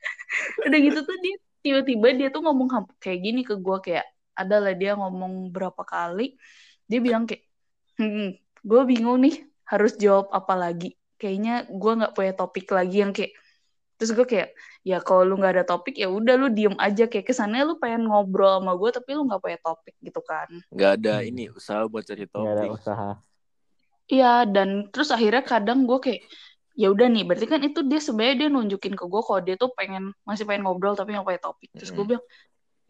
udah gitu tuh dia tiba-tiba dia tuh ngomong kayak gini ke gue kayak ada lah dia ngomong berapa kali. Dia bilang kayak hmm, gue bingung nih harus jawab apa lagi. Kayaknya gue nggak punya topik lagi yang kayak terus gue kayak ya kalau lu nggak ada topik ya udah lu diem aja kayak kesannya lu pengen ngobrol sama gue tapi lu nggak punya topik gitu kan Nggak ada Hmm. ini usaha buat cari Nggak ada topik. usaha. Iya, dan terus akhirnya kadang gue kayak ya udah nih, berarti kan itu dia sebenarnya dia nunjukin ke gue kalau dia tuh pengen masih pengen ngobrol tapi nggak punya topik. Terus gue Mm-mm. bilang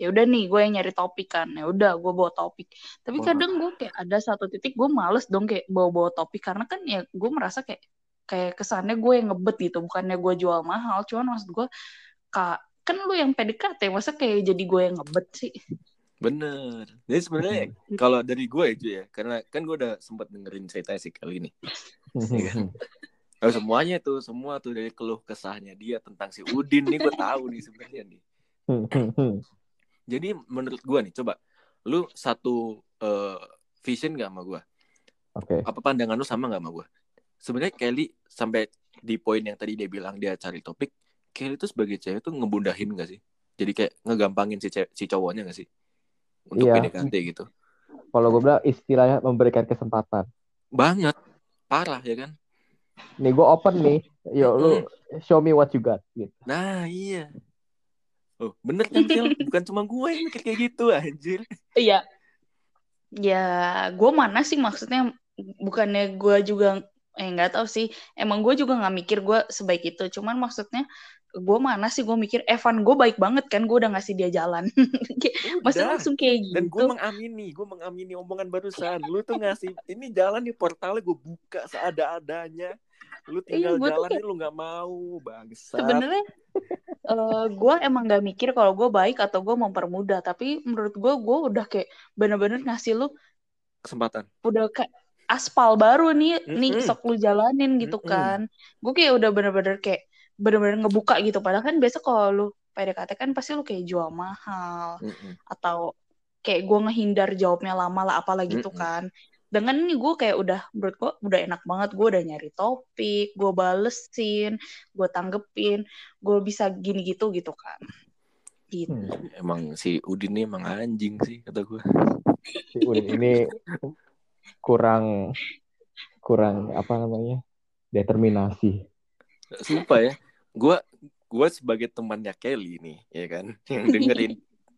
ya udah nih, gue yang nyari topik kan. Ya udah, gue bawa topik. Tapi kadang gue kayak ada satu titik gue males dong kayak bawa-bawa topik karena kan ya gue merasa kayak kayak kesannya gue yang ngebet gitu, bukannya gue jual mahal. Cuman maksud gue kak kan lu yang PDKT, masa kayak jadi gue yang ngebet sih? Bener. Jadi sebenarnya kalau dari gue itu ya, karena kan gue udah sempat dengerin cerita si kali ini. Hmm, Oh, semuanya tuh, semua tuh dari keluh kesahnya dia tentang si Udin nih gue tahu nih sebenarnya nih. Jadi menurut gue nih, coba lu satu eh, vision gak sama gue? Oke. Apa pandangan lu sama gak sama gue? Sebenarnya Kelly sampai di poin yang tadi dia bilang dia cari topik, Kelly tuh sebagai cewek tuh ngebundahin gak sih? Jadi kayak ngegampangin si, si cowoknya gak sih? Untuk Iya. PDKT gitu. Kalau gue bilang istilahnya memberikan kesempatan. Banget. Parah ya kan? Nih gue open nih. Yo lu show me what you got. Gitu. Nah iya. Oh bener kan Sil? Bukan cuma gue yang mikir kayak gitu anjir. Iya. Ya, gue mana sih maksudnya bukannya gue juga eh nggak tahu sih. Emang gue juga nggak mikir gue sebaik itu. Cuman maksudnya gue mana sih gue mikir Evan gue baik banget kan gue udah ngasih dia jalan. Kayak, Udah. langsung kayak gitu. Dan gue mengamini, gue mengamini omongan barusan. Lu tuh ngasih, ini jalan nih portalnya gue buka seada-adanya. Lu tinggal gua tuh jalan nih lu nggak mau, bangsat. Sebenarnya eh gue emang gak mikir kalau gue baik atau gue mempermudah. Tapi menurut gue gue udah kayak bener-bener ngasih lu Kesempatan. udah kayak aspal baru nih nih Mm-mm. sok lu jalanin gitu Mm-mm. kan gue kayak udah bener-bener kayak bener-bener ngebuka gitu padahal kan biasa kalau lu PDKT kan pasti lu kayak jual mahal Mm-mm. atau kayak gue ngehindar jawabnya lama lah apalah gitu Mm-mm. kan dengan ini gue kayak udah menurut gue udah enak banget gue udah nyari topik gue balesin gue tanggepin gue bisa gini gitu gitu kan gitu Hmm. Emang si Udin nih emang anjing sih kata gue. Si Udin ini kurang kurang apa namanya determinasi. Sumpah ya, gue gue sebagai temannya Kelly nih, ya kan, yang dengerin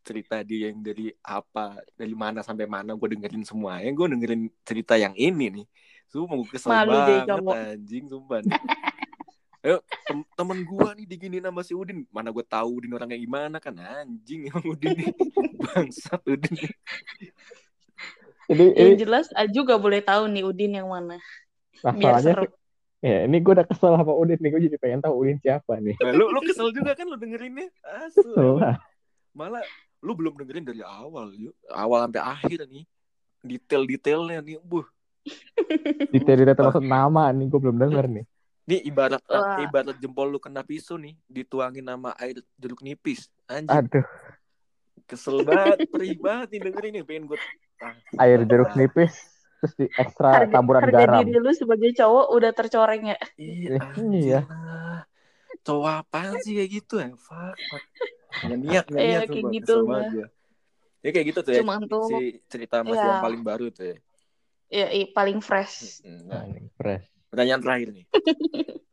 cerita dia yang dari apa, dari mana sampai mana, gue dengerin semuanya, gue dengerin cerita yang ini nih, sumpah gue kesel Malu banget anjing, sumpah. nih. Ayo, tem- temen gue nih diginiin sama si Udin, mana gue tahu Udin orangnya gimana kan, anjing emang Udin nih, bangsat Udin. Ini, yang ini jelas Aju gak boleh tahu nih Udin yang mana biar masalahnya seru ya ini gue udah kesel sama Udin nih gue jadi pengen tahu Udin siapa nih. Nah, lu, lu kesel juga kan lu dengerinnya, asu. Kesel lah. malah lu belum dengerin dari awal yuk awal sampai akhir nih detail-detailnya nih buh Detail-detail termasuk nama nih gue belum denger nih. nih ibarat Wah. ibarat jempol lu kena pisau nih dituangin sama air jeruk nipis anjing Aduh, kesel banget perih banget nih dengerin nih pengen gue air jeruk nipis terus di ekstra harga, taburan harga garam. diri lu sebagai cowok udah tercoreng ya iya Eh, iya. cowok apaan sih kayak gitu ya fuck. Nggak niat Iya, niat kayak gitu lah. ya kayak gitu tuh ya Cuman tuh, si cerita masih ya. yang paling baru tuh ya ya i- paling fresh Nah, ini fresh. Pertanyaan terakhir nih.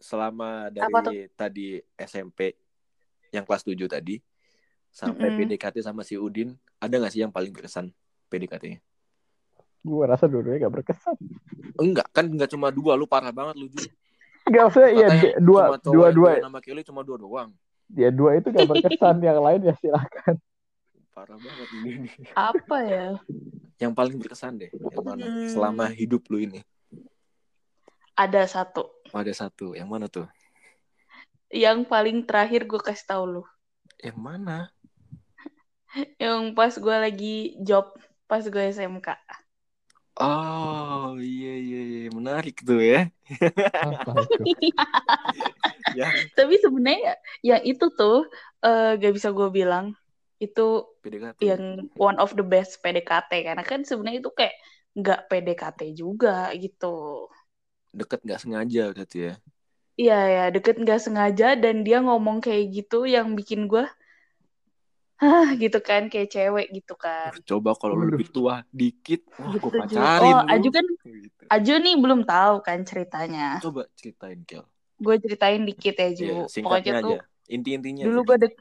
Selama dari Apa tadi SMP yang kelas 7 tadi sampai Mm-mm. PDKT sama si Udin, ada nggak sih yang paling berkesan PDKT-nya? Gue rasa dua-duanya gak berkesan. Enggak, kan enggak cuma dua, lu parah banget lu juga. Gak usah ya dua dua dua sama Kelly cuma dua doang. ya dua itu gak berkesan yang lain ya silakan. Parah banget ini. apa ya Yang paling berkesan deh, yang mana? Hmm. Selama hidup lu ini. ada satu Oh, ada satu, yang mana tuh? yang paling terakhir gue kasih tahu lu Yang mana? Yang pas gue lagi job pas gue SMK Oh iya iya iya menarik tuh ya. Ya Tapi sebenarnya ya itu tuh eh, gak bisa gue bilang itu PDKT. yang one of the best PDKT karena kan sebenarnya itu kayak nggak PDKT juga gitu. Deket nggak sengaja berarti ya. Iya ya deket nggak sengaja dan dia ngomong kayak gitu yang bikin gue Hah gitu kan kayak cewek gitu kan. Coba kalau lu lebih tua dikit, wah gue Gitu, Ju. pacarin Oh, lu. Aju kan Gitu. Aju nih belum tahu kan ceritanya. Coba ceritain Kel. Gue ceritain dikit ya Ju. Iya, Pokoknya singkatnya tuh aja. Inti-intinya. dulu aja. gue dek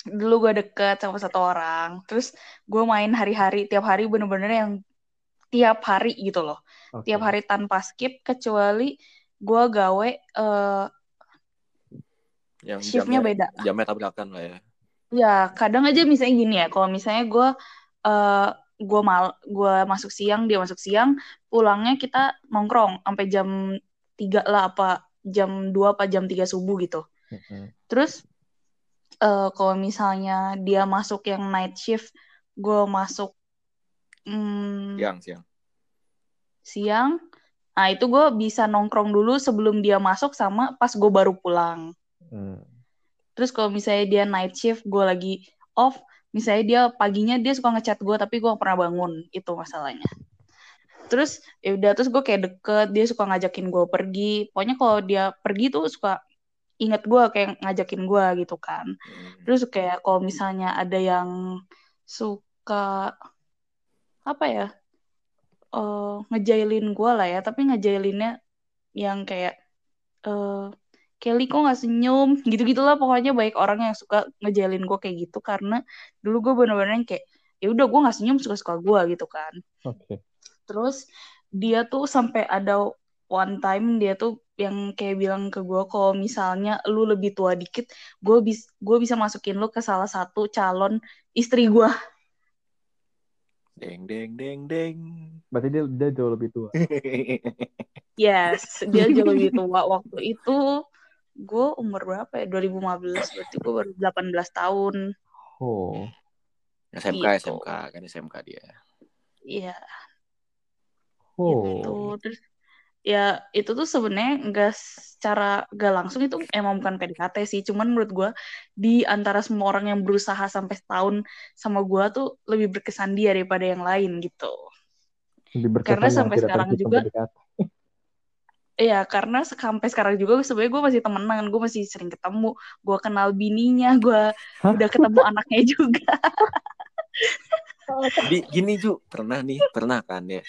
dulu gue deket sama satu orang. Terus gue main hari-hari tiap hari bener-bener yang tiap hari gitu loh. Oke. Tiap hari tanpa skip kecuali gue gawe eh, yang shiftnya jamnya, beda. jamnya tabrakan lah ya. Ya, kadang aja misalnya gini ya, kalau misalnya gue eh gue mal gua masuk siang, dia masuk siang, pulangnya kita nongkrong sampai jam 3 lah apa jam 2 apa jam 3 subuh gitu. Mm-mm. Terus eh kalau misalnya dia masuk yang night shift, gue masuk hmm, Siang, siang. siang. Nah, itu gue bisa nongkrong dulu sebelum dia masuk sama pas gue baru pulang. Hmm. Terus kalau misalnya dia night shift, gue lagi off, misalnya dia paginya dia suka ngechat gue tapi gue pernah bangun, itu masalahnya. Terus ya udah terus gue kayak deket, dia suka ngajakin gue pergi. Pokoknya kalau dia pergi tuh suka inget gue kayak ngajakin gue gitu kan. Hmm. Terus kayak kalau misalnya ada yang suka apa ya eh ngejailin gue lah ya, tapi ngejailinnya yang kayak eh Kelly kok gak senyum gitu-gitulah pokoknya baik orang yang suka ngejailin gue kayak gitu karena dulu gue bener-bener yang kayak ya udah gue gak senyum suka-suka gue gitu kan Oke. terus dia tuh sampai ada one time dia tuh yang kayak bilang ke gue kalau misalnya lu lebih tua dikit gue bis gue bisa masukin lu ke salah satu calon istri gue Deng deng deng deng. Berarti dia, dia jauh lebih tua. yes dia jauh lebih tua waktu itu gue umur berapa ya 2015 berarti gue baru 18 tahun Oh. SMK Gitu. SMK kan SMK dia. Iya Oh. gitu terus ya itu tuh sebenarnya nggak secara nggak langsung itu emang bukan PDKT sih cuman menurut gue di antara semua orang yang berusaha sampai setahun sama gue tuh lebih berkesan dia daripada yang lain gitu Lebih berkesan Karena sampai sekarang juga- PDKT. Iya, karena sampai sekarang juga sebenarnya gue masih temenan, gue masih sering ketemu, gue kenal bininya, gue udah ketemu anaknya juga. Di gini Ju, pernah nih, pernah kan ya.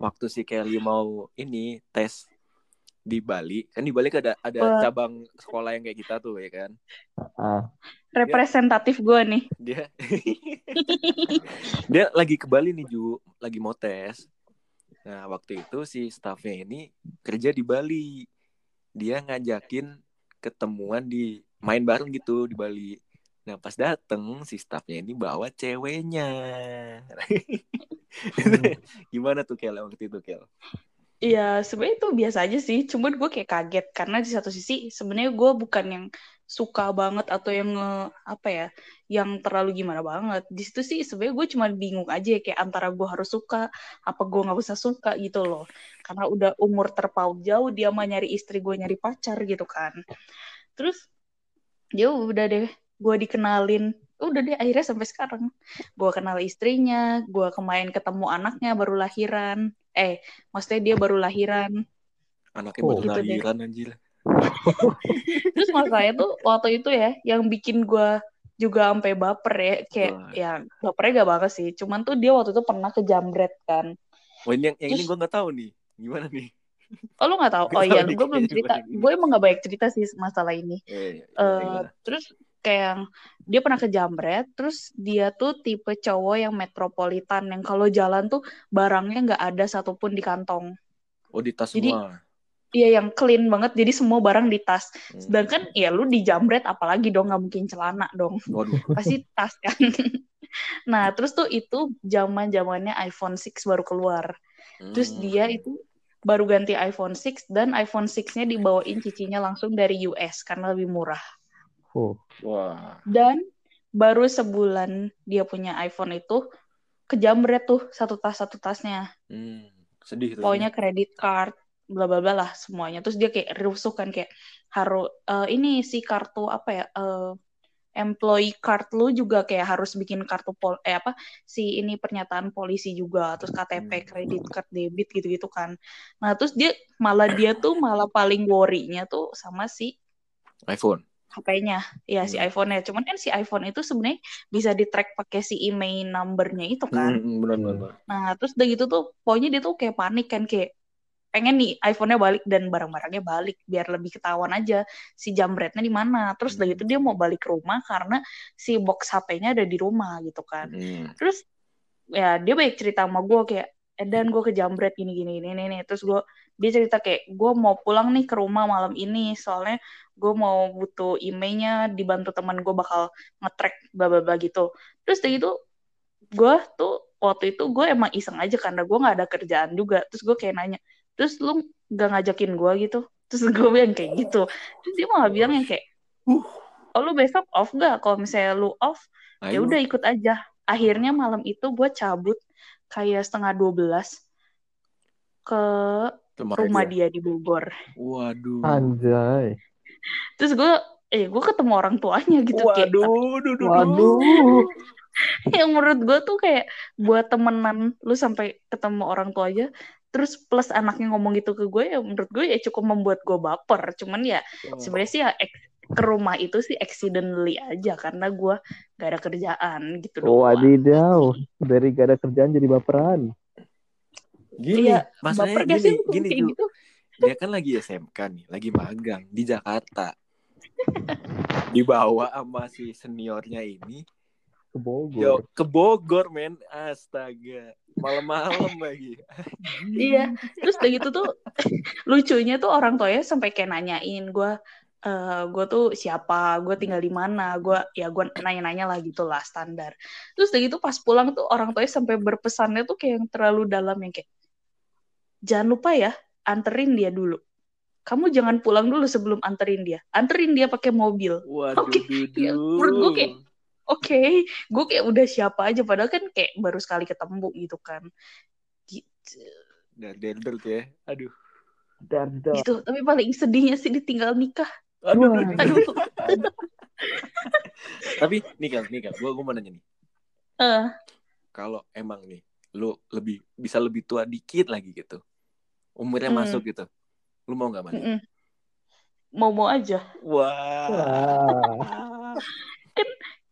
Waktu si Kelly mau ini tes di Bali, kan di Bali kan ada ada cabang sekolah yang kayak kita tuh ya kan. Ah, Representatif gue nih. Dia dia lagi ke Bali nih Ju, lagi mau tes. Nah, waktu itu si staffnya ini kerja di Bali. Dia ngajakin ketemuan di main bareng gitu di Bali. Nah, pas dateng si staffnya ini bawa ceweknya. Gimana tuh Kel waktu itu Kel? Iya, sebenarnya itu biasa aja sih. Cuman gue kayak kaget karena di satu sisi sebenarnya gue bukan yang suka banget atau yang apa ya, yang terlalu gimana banget. Di situ sih sebenarnya gue cuma bingung aja kayak antara gue harus suka apa gue nggak usah suka gitu loh. Karena udah umur terpaut jauh dia mah nyari istri gue nyari pacar gitu kan. Terus ya udah deh gue dikenalin udah deh akhirnya sampai sekarang gue kenal istrinya gue kemarin ketemu anaknya baru lahiran eh maksudnya dia baru lahiran Anaknya Oh. baru Gitu deh. lahiran anjir. Terus masalahnya tuh waktu itu ya yang bikin gue juga sampai baper ya kayak Wah. ya bapernya gak banget sih cuman tuh dia waktu itu pernah ke jambret kan Oh ini yang, yang ini Terus- gue nggak tahu nih. Gimana nih? oh lu nggak tahu Nggak oh iya gue belum cerita gue emang gak banyak cerita sih masalah ini Eh, eh gimana? terus kayak yang dia pernah ke Jambret, terus dia tuh tipe cowok yang metropolitan yang kalau jalan tuh barangnya nggak ada satupun di kantong. Oh di tas jadi- semua. Iya yang clean banget, jadi semua barang di tas. Hmm. Sedangkan ya lu di Jambret apalagi dong nggak mungkin celana dong, Waduh. pasti tas kan. nah terus tuh itu zaman zamannya iPhone 6 baru keluar. Terus Hmm. dia itu baru ganti iPhone 6 dan iPhone 6-nya dibawain cicinya langsung dari US karena lebih murah. oh. Wah. Dan baru sebulan dia punya iPhone itu, kejamret tuh satu tas satu tasnya Hmm, sedih tuh. pokoknya kredit card bla bla bla lah semuanya terus dia kayak rusuh kan kayak harus eh, ini si kartu apa ya eh, employee card lu juga kayak harus bikin kartu pol eh apa si ini pernyataan polisi juga terus KTP Hmm. kredit card debit gitu-gitu kan nah terus dia malah dia tuh malah paling worry-nya tuh sama si iPhone. HP-nya ya si Hmm. iPhone-nya cuman kan si iPhone itu sebenarnya bisa di track pakai si email number-nya itu kan Hmm, benar benar. Nah, terus udah gitu tuh, pokoknya dia tuh kayak panik kan, kayak pengen nih iPhone-nya balik dan barang-barangnya balik biar lebih ketahuan aja si jambretnya di mana. Terus udah gitu dia mau balik ke rumah karena si box HP-nya ada di rumah gitu kan. Hmm. Terus ya dia baik cerita sama gue kayak eh dan gue ke jambret gini gini gini nih terus gue dia cerita kayak gue mau pulang nih ke rumah malam ini soalnya gue mau butuh emailnya dibantu teman gue bakal nge-track bla bla bla gitu terus udah gitu gue tuh waktu itu gue emang iseng aja karena gue nggak ada kerjaan juga terus gue kayak nanya terus lu gak ngajakin gue gitu terus gue bilang kayak gitu terus dia malah bilang yang kayak oh lu besok off gak kalau misalnya lu off ya Ayo. udah ikut aja akhirnya malam itu gue cabut kayak setengah 12 ke Rumah rumah dia. dia di Bogor Waduh. Anjay. terus gue eh gue ketemu orang tuanya gitu kayak Waduh, duh, duh, Waduh. yang menurut gue tuh kayak buat temenan lu sampai ketemu orang tua aja terus plus anaknya ngomong gitu ke gue ya menurut gue ya cukup membuat gue baper cuman ya Oh. sebenarnya sih ya ke rumah itu sih accidentally aja karena gue gak ada kerjaan gitu doang. Wadidaw. Dari gak ada kerjaan jadi baperan. Gini, Iya, masalahnya baper gini, sih gini kayak Ju. gitu? Dia kan lagi SMK nih, lagi magang di Jakarta. Dibawa sama si seniornya ini Ke Bogor. Yo, ke Bogor, men. Astaga. Malam-malam lagi. Iya, terus udah gitu tuh lucunya tuh orang tuanya sampai kayak nanyain gue eh gue tuh siapa, gue tinggal di mana, gue ya gue nanya-nanya lah gitu lah standar. Terus udah gitu pas pulang tuh orang tuanya sampai berpesannya tuh kayak yang terlalu dalam yang kayak jangan lupa ya anterin dia dulu. Kamu jangan pulang dulu sebelum anterin dia. Anterin dia pakai mobil. Waduh, Oke, ya, menurut gue kayak, Oke, gue kayak udah siapa aja padahal kan kayak baru sekali ketemu gitu kan. Gitu. Der tuh ya. Aduh. Dar. Gitu. Tapi paling sedihnya sih ditinggal nikah. Aduh, Wah. aduh. Aduh. Tapi nih Kal, gue gue mau nanya nih. Eh, Kalau emang nih lu lebih bisa lebih tua dikit lagi gitu. Umurnya Hmm. masuk gitu. Lu mau nggak mandi? mm-mm. Mau-mau aja. Wah. Wah.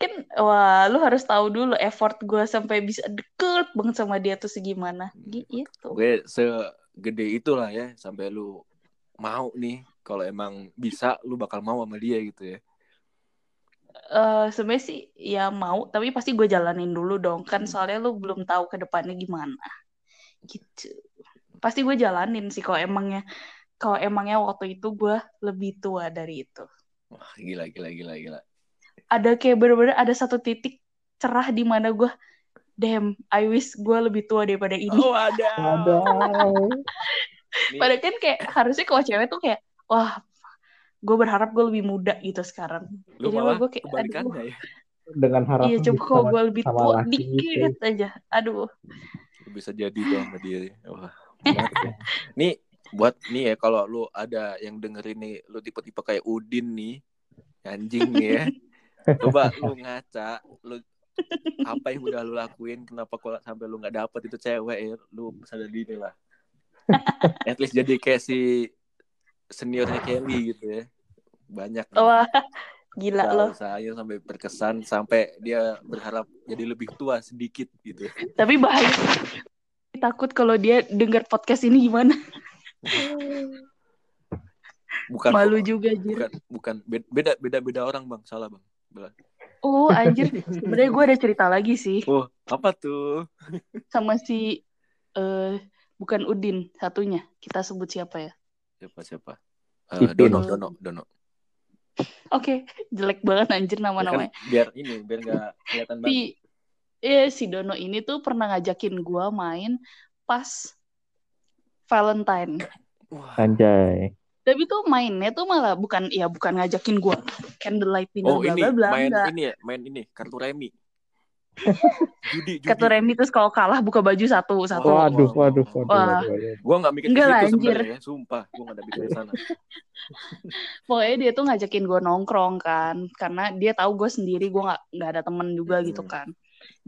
Kan, wah, lu harus tahu dulu effort gue sampai bisa deket banget sama dia tuh segimana. Gitu. Gue segede itulah ya sampai lu mau nih kalau emang bisa lu bakal mau sama dia gitu ya. Eh sebenarnya sih ya mau, tapi pasti gue jalanin dulu dong. Kan soalnya lu belum tahu ke depannya gimana. Gitu. Pasti gue jalanin sih kalau emangnya kalau emangnya waktu itu gue lebih tua dari itu. Wah, gila gila gila gila. Ada kayak bener-bener ada satu titik cerah di mana gue damn, I wish gue lebih tua daripada ini. Oh, ada. Padahal kan kayak harusnya kalau cewek tuh kayak wah gue berharap gue lebih muda gitu sekarang. lu Jadi malah gue kayak aduh. ya. Dengan harapan Iya coba kalau gue lebih tua laki dikit gitu. aja. Aduh. Lu bisa jadi tuh sama dia. Wah. ya. Nih buat nih ya kalau lu ada yang dengerin nih lu tipe-tipe kayak Udin nih anjing nih ya coba lu ngaca lu apa yang udah lu lakuin kenapa kalau sampai lu nggak dapet itu cewek ya? Lu sadar diri lah. At least jadi kayak si seniornya Kelly gitu ya. Banyak Wah, gila loh. saya sampai berkesan sampai dia berharap jadi lebih tua sedikit gitu. Tapi bahaya. Takut kalau dia dengar podcast ini gimana? bukan Malu juga Jir. bukan bukan. Beda beda beda orang bang. Salah bang Belah. Oh anjir, sebenarnya gue ada cerita lagi sih oh apa tuh sama si eh bukan Udin satunya. Kita sebut siapa ya? siapa siapa Eh, Ipin. Dono Dono Dono Oke, jelek banget anjir Ya kan, nama-namanya. biar ini biar nggak kelihatan banget Si eh si Dono ini tuh pernah ngajakin gue main pas Valentine. Wah. Anjay. Tapi tuh mainnya tuh malah bukan ya bukan ngajakin gue candlelight dinner oh bla ini bla bla main enggak. ini ya main ini kartu remi Judi, judi. Kartu remi terus kalau kalah buka baju satu satu. Oh, Waduh, waduh, waduh, Wah. waduh, waduh. Gue gak mikir Enggak anjir. sebenarnya, sumpah. Gue gak ada mikir sana. Pokoknya dia tuh ngajakin gue nongkrong kan, karena dia tahu gue sendiri gue nggak nggak ada temen juga Hmm. gitu kan.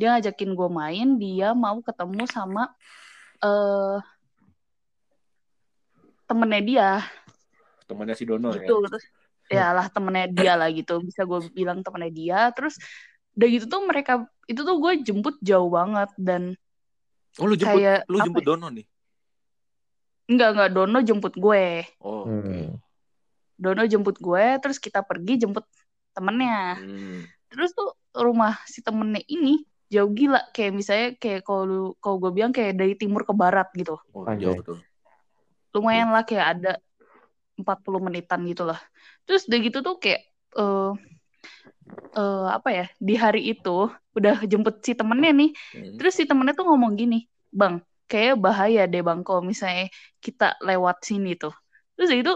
Dia ngajakin gue main, dia mau ketemu sama eh temennya dia Temannya si Dono ya. gitu. Terus ya lah temennya dia lah gitu, bisa gue bilang temennya dia. Terus udah gitu tuh mereka itu tuh gue jemput jauh banget dan Oh, lu jemput, kayak lu apa jemput ya? Dono nih? Enggak enggak Dono jemput gue. Oh, oke. Hmm. Dono jemput gue, terus kita pergi jemput temennya. Hmm. terus tuh rumah si temennya ini jauh gila kayak misalnya kayak kalau lu kalau gue bilang kayak dari timur ke barat gitu Oh, jauh tuh. lumayan lah kayak ada 40 menitan gitu lah terus udah gitu tuh kayak eh eh, apa ya di hari itu udah jemput si temennya nih Hmm. terus si temennya tuh ngomong gini bang kayak bahaya deh bang kalau misalnya kita lewat sini tuh terus gitu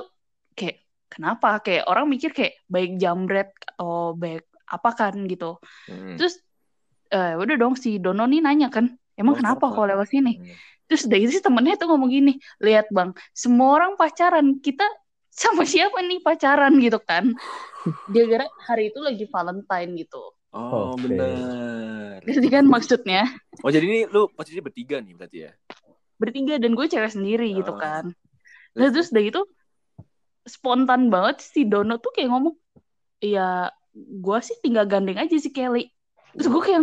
kayak kenapa kayak orang mikir kayak baik jambret atau baik apa kan gitu Hmm. Terus eh udah dong si Dono nih nanya kan, emang Oh, kenapa kenapa? kalau lewat sini? Hmm. Terus dari itu si temennya tuh ngomong gini, lihat bang, semua orang pacaran, kita sama siapa nih pacaran gitu kan? Dia kira hari itu lagi Valentine gitu. Oh, Oke. benar. Jadi kan maksudnya Oh, jadi ini lu posisi bertiga nih berarti ya? bertiga dan gue cewek sendiri gitu Ah. kan. Nah terus dari itu spontan banget si Dono tuh kayak ngomong, ya gue sih tinggal gandeng aja si Kelly. Terus gue kayak,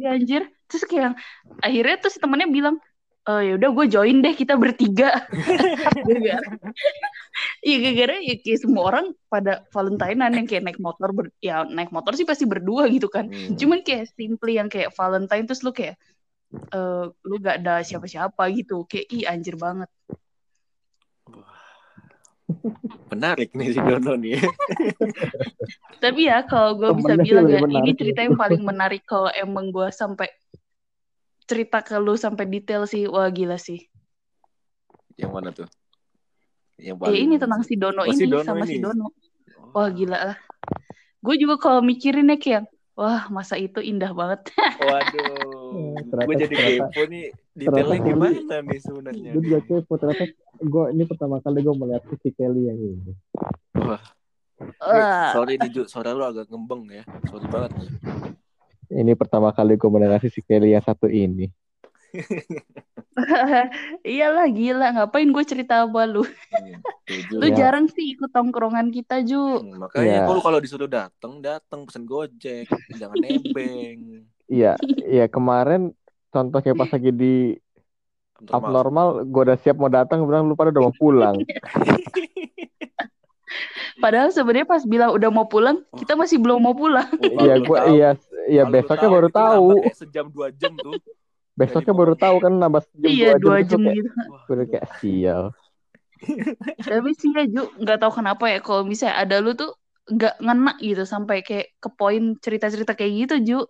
ya anjir. Terus kayak akhirnya terus si temennya bilang, oh ya udah gue join deh kita bertiga. gara-gara, iya gara-gara ya kayak semua orang pada Valentinean yang kayak naik motor, ber, ya naik motor sih pasti berdua gitu kan. Hmm. Cuman kayak simply yang kayak Valentine terus lu kayak eh lu gak ada siapa-siapa gitu. Kayak ih anjir banget. Menarik nih si Dono nih. Tapi ya kalau gue bisa bilang ya, ini menarik cerita yang paling menarik kalau emang gue sampai cerita ke lu sampai detail sih, wah gila sih. Yang mana tuh? Yang Ya ini tentang si Dono Oh, si ini Dono sama ini. si Dono. Oh. Wah gila lah. Gue juga kalau mikirinnya kayak, wah masa itu indah banget. Waduh. ternyata- Gue jadi kepo nih detailnya ternyata gimana nih sebenarnya. Gue juga kepo ternyata gue ini pertama kali gue melihat si Kelly yang ini. Wah, Wah. sorry nih Ju, suara lu agak ngembeng ya. Sorry banget. Ini pertama kali gue mendengar si Kelly yang satu ini. Iyalah gila, ngapain gue cerita apa lu? Hmm. Lu Ya. jarang sih ikut tongkrongan kita, Ju. Hmm, makanya Ya. kalau kalau disuruh datang, datang pesen Gojek, jangan nebeng. Iya, iya kemarin contohnya pas lagi di abnormal, gue udah siap mau datang, bilang lu pada udah mau pulang. Padahal sebenarnya pas bilang udah mau pulang, kita masih belum mau pulang. Iya, gue iya, iya besoknya baru tahu. Kayak sejam dua jam tuh. Besoknya baru tahu kan nambah jam iya, dua jam gua kayak, gitu. Gue udah kayak sial. Tapi sih ya, Ju, nggak tahu kenapa ya kalau misalnya ada lu tuh nggak ngena gitu sampai kayak ke poin cerita-cerita kayak gitu, Ju.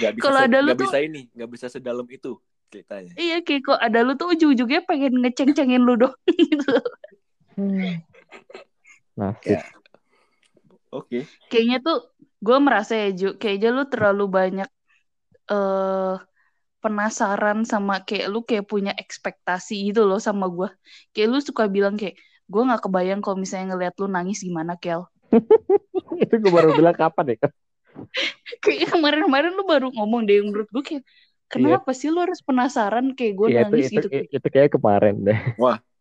Gak bisa, Kalau ada lu nggak tuh- bisa ini, nggak bisa sedalam itu ceritanya. Iya, kayak kok ada lu tuh ujung-ujungnya pengen ngeceng-cengin lu dong gitu. Nasib. Ya. Oke. Kayaknya tuh gue merasa ya, Ju, kayaknya lu terlalu banyak eh penasaran sama kayak lu kayak punya ekspektasi gitu loh sama gue. Kayak lu suka bilang kayak gue nggak kebayang kalau misalnya ngeliat lu nangis gimana, Kel. itu gue baru bilang kapan ya? Kayak kemarin-kemarin lu baru ngomong deh menurut gue kayak kenapa sih lu harus penasaran kayak gue Iya itu nangis itu, gitu. itu kayak kemarin deh.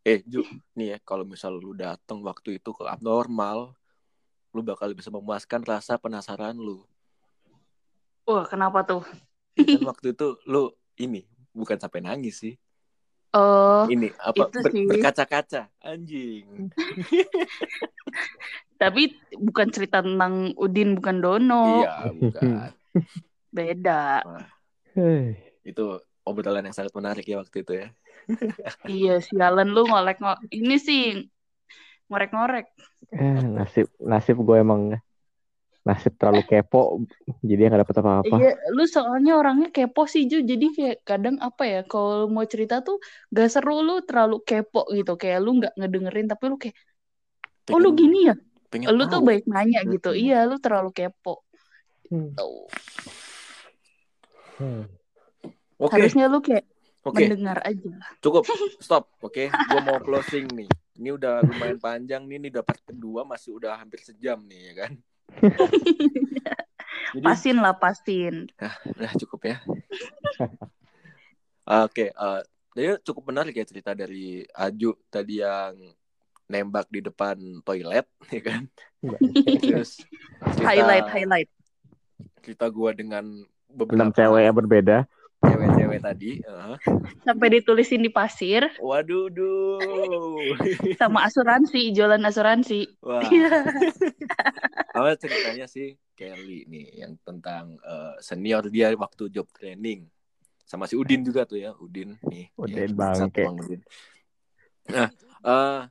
Eh, Ju, nih ya, kalau misal lu datang waktu itu ke abnormal, lu bakal bisa memuaskan rasa penasaran lu. Wah, kenapa tuh? Ya kan waktu itu lu ini bukan sampai nangis sih. Oh, Ini apa itu ber- sih. berkaca-kaca, anjing. tapi bukan cerita tentang Udin bukan Dono. Iya, bukan. Beda. Hei. Itu obrolan yang sangat menarik ya waktu itu ya. Iya, sialan lu ngolek ngo ini sih ngorek-ngorek. Eh, nasib nasib gue emang nasib terlalu kepo jadi nggak dapet apa-apa. Iya, lu soalnya orangnya kepo sih Ju. Jadi kayak kadang apa ya, kalau mau cerita tuh gak seru lu terlalu kepo gitu. Kayak lu nggak ngedengerin tapi lu kayak, oh lu gini ya? pengen Lu tuh tahu. baik nanya gitu. Mm-mm. Iya, lu terlalu kepo. Hmm. Tuh. Hmm. Oke, Harusnya lu kayak oke, mendengar aja. cukup. Stop. Oke, gue mau closing nih. Ini udah lumayan panjang nih, ini dapat kedua masih udah hampir sejam nih ya kan. Jadi, Pasin lah, pasin. Udah cukup ya. Oke, eh, jadi cukup menarik ya cerita dari Aju tadi yang nembak di depan toilet, ya kan? Terus cerita, Highlight, highlight. cerita gua dengan beberapa cewek yang berbeda. Cewek-cewek tadi. eh. Sampai ditulisin di pasir Waduh, duh. sama asuransi, jualan asuransi. Wah, Iya. awal ceritanya sih Kelly nih yang tentang eh, senior dia waktu job training. Sama si Udin juga tuh ya, Udin nih. Udin Ya, bangke. Udin. Nah, eh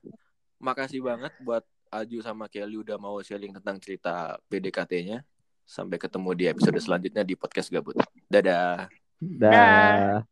makasih banget buat Aju sama Kelly udah mau sharing tentang cerita PDKT-nya. Sampai ketemu di episode selanjutnya di podcast Gabut. Dadah. Dah. Dah.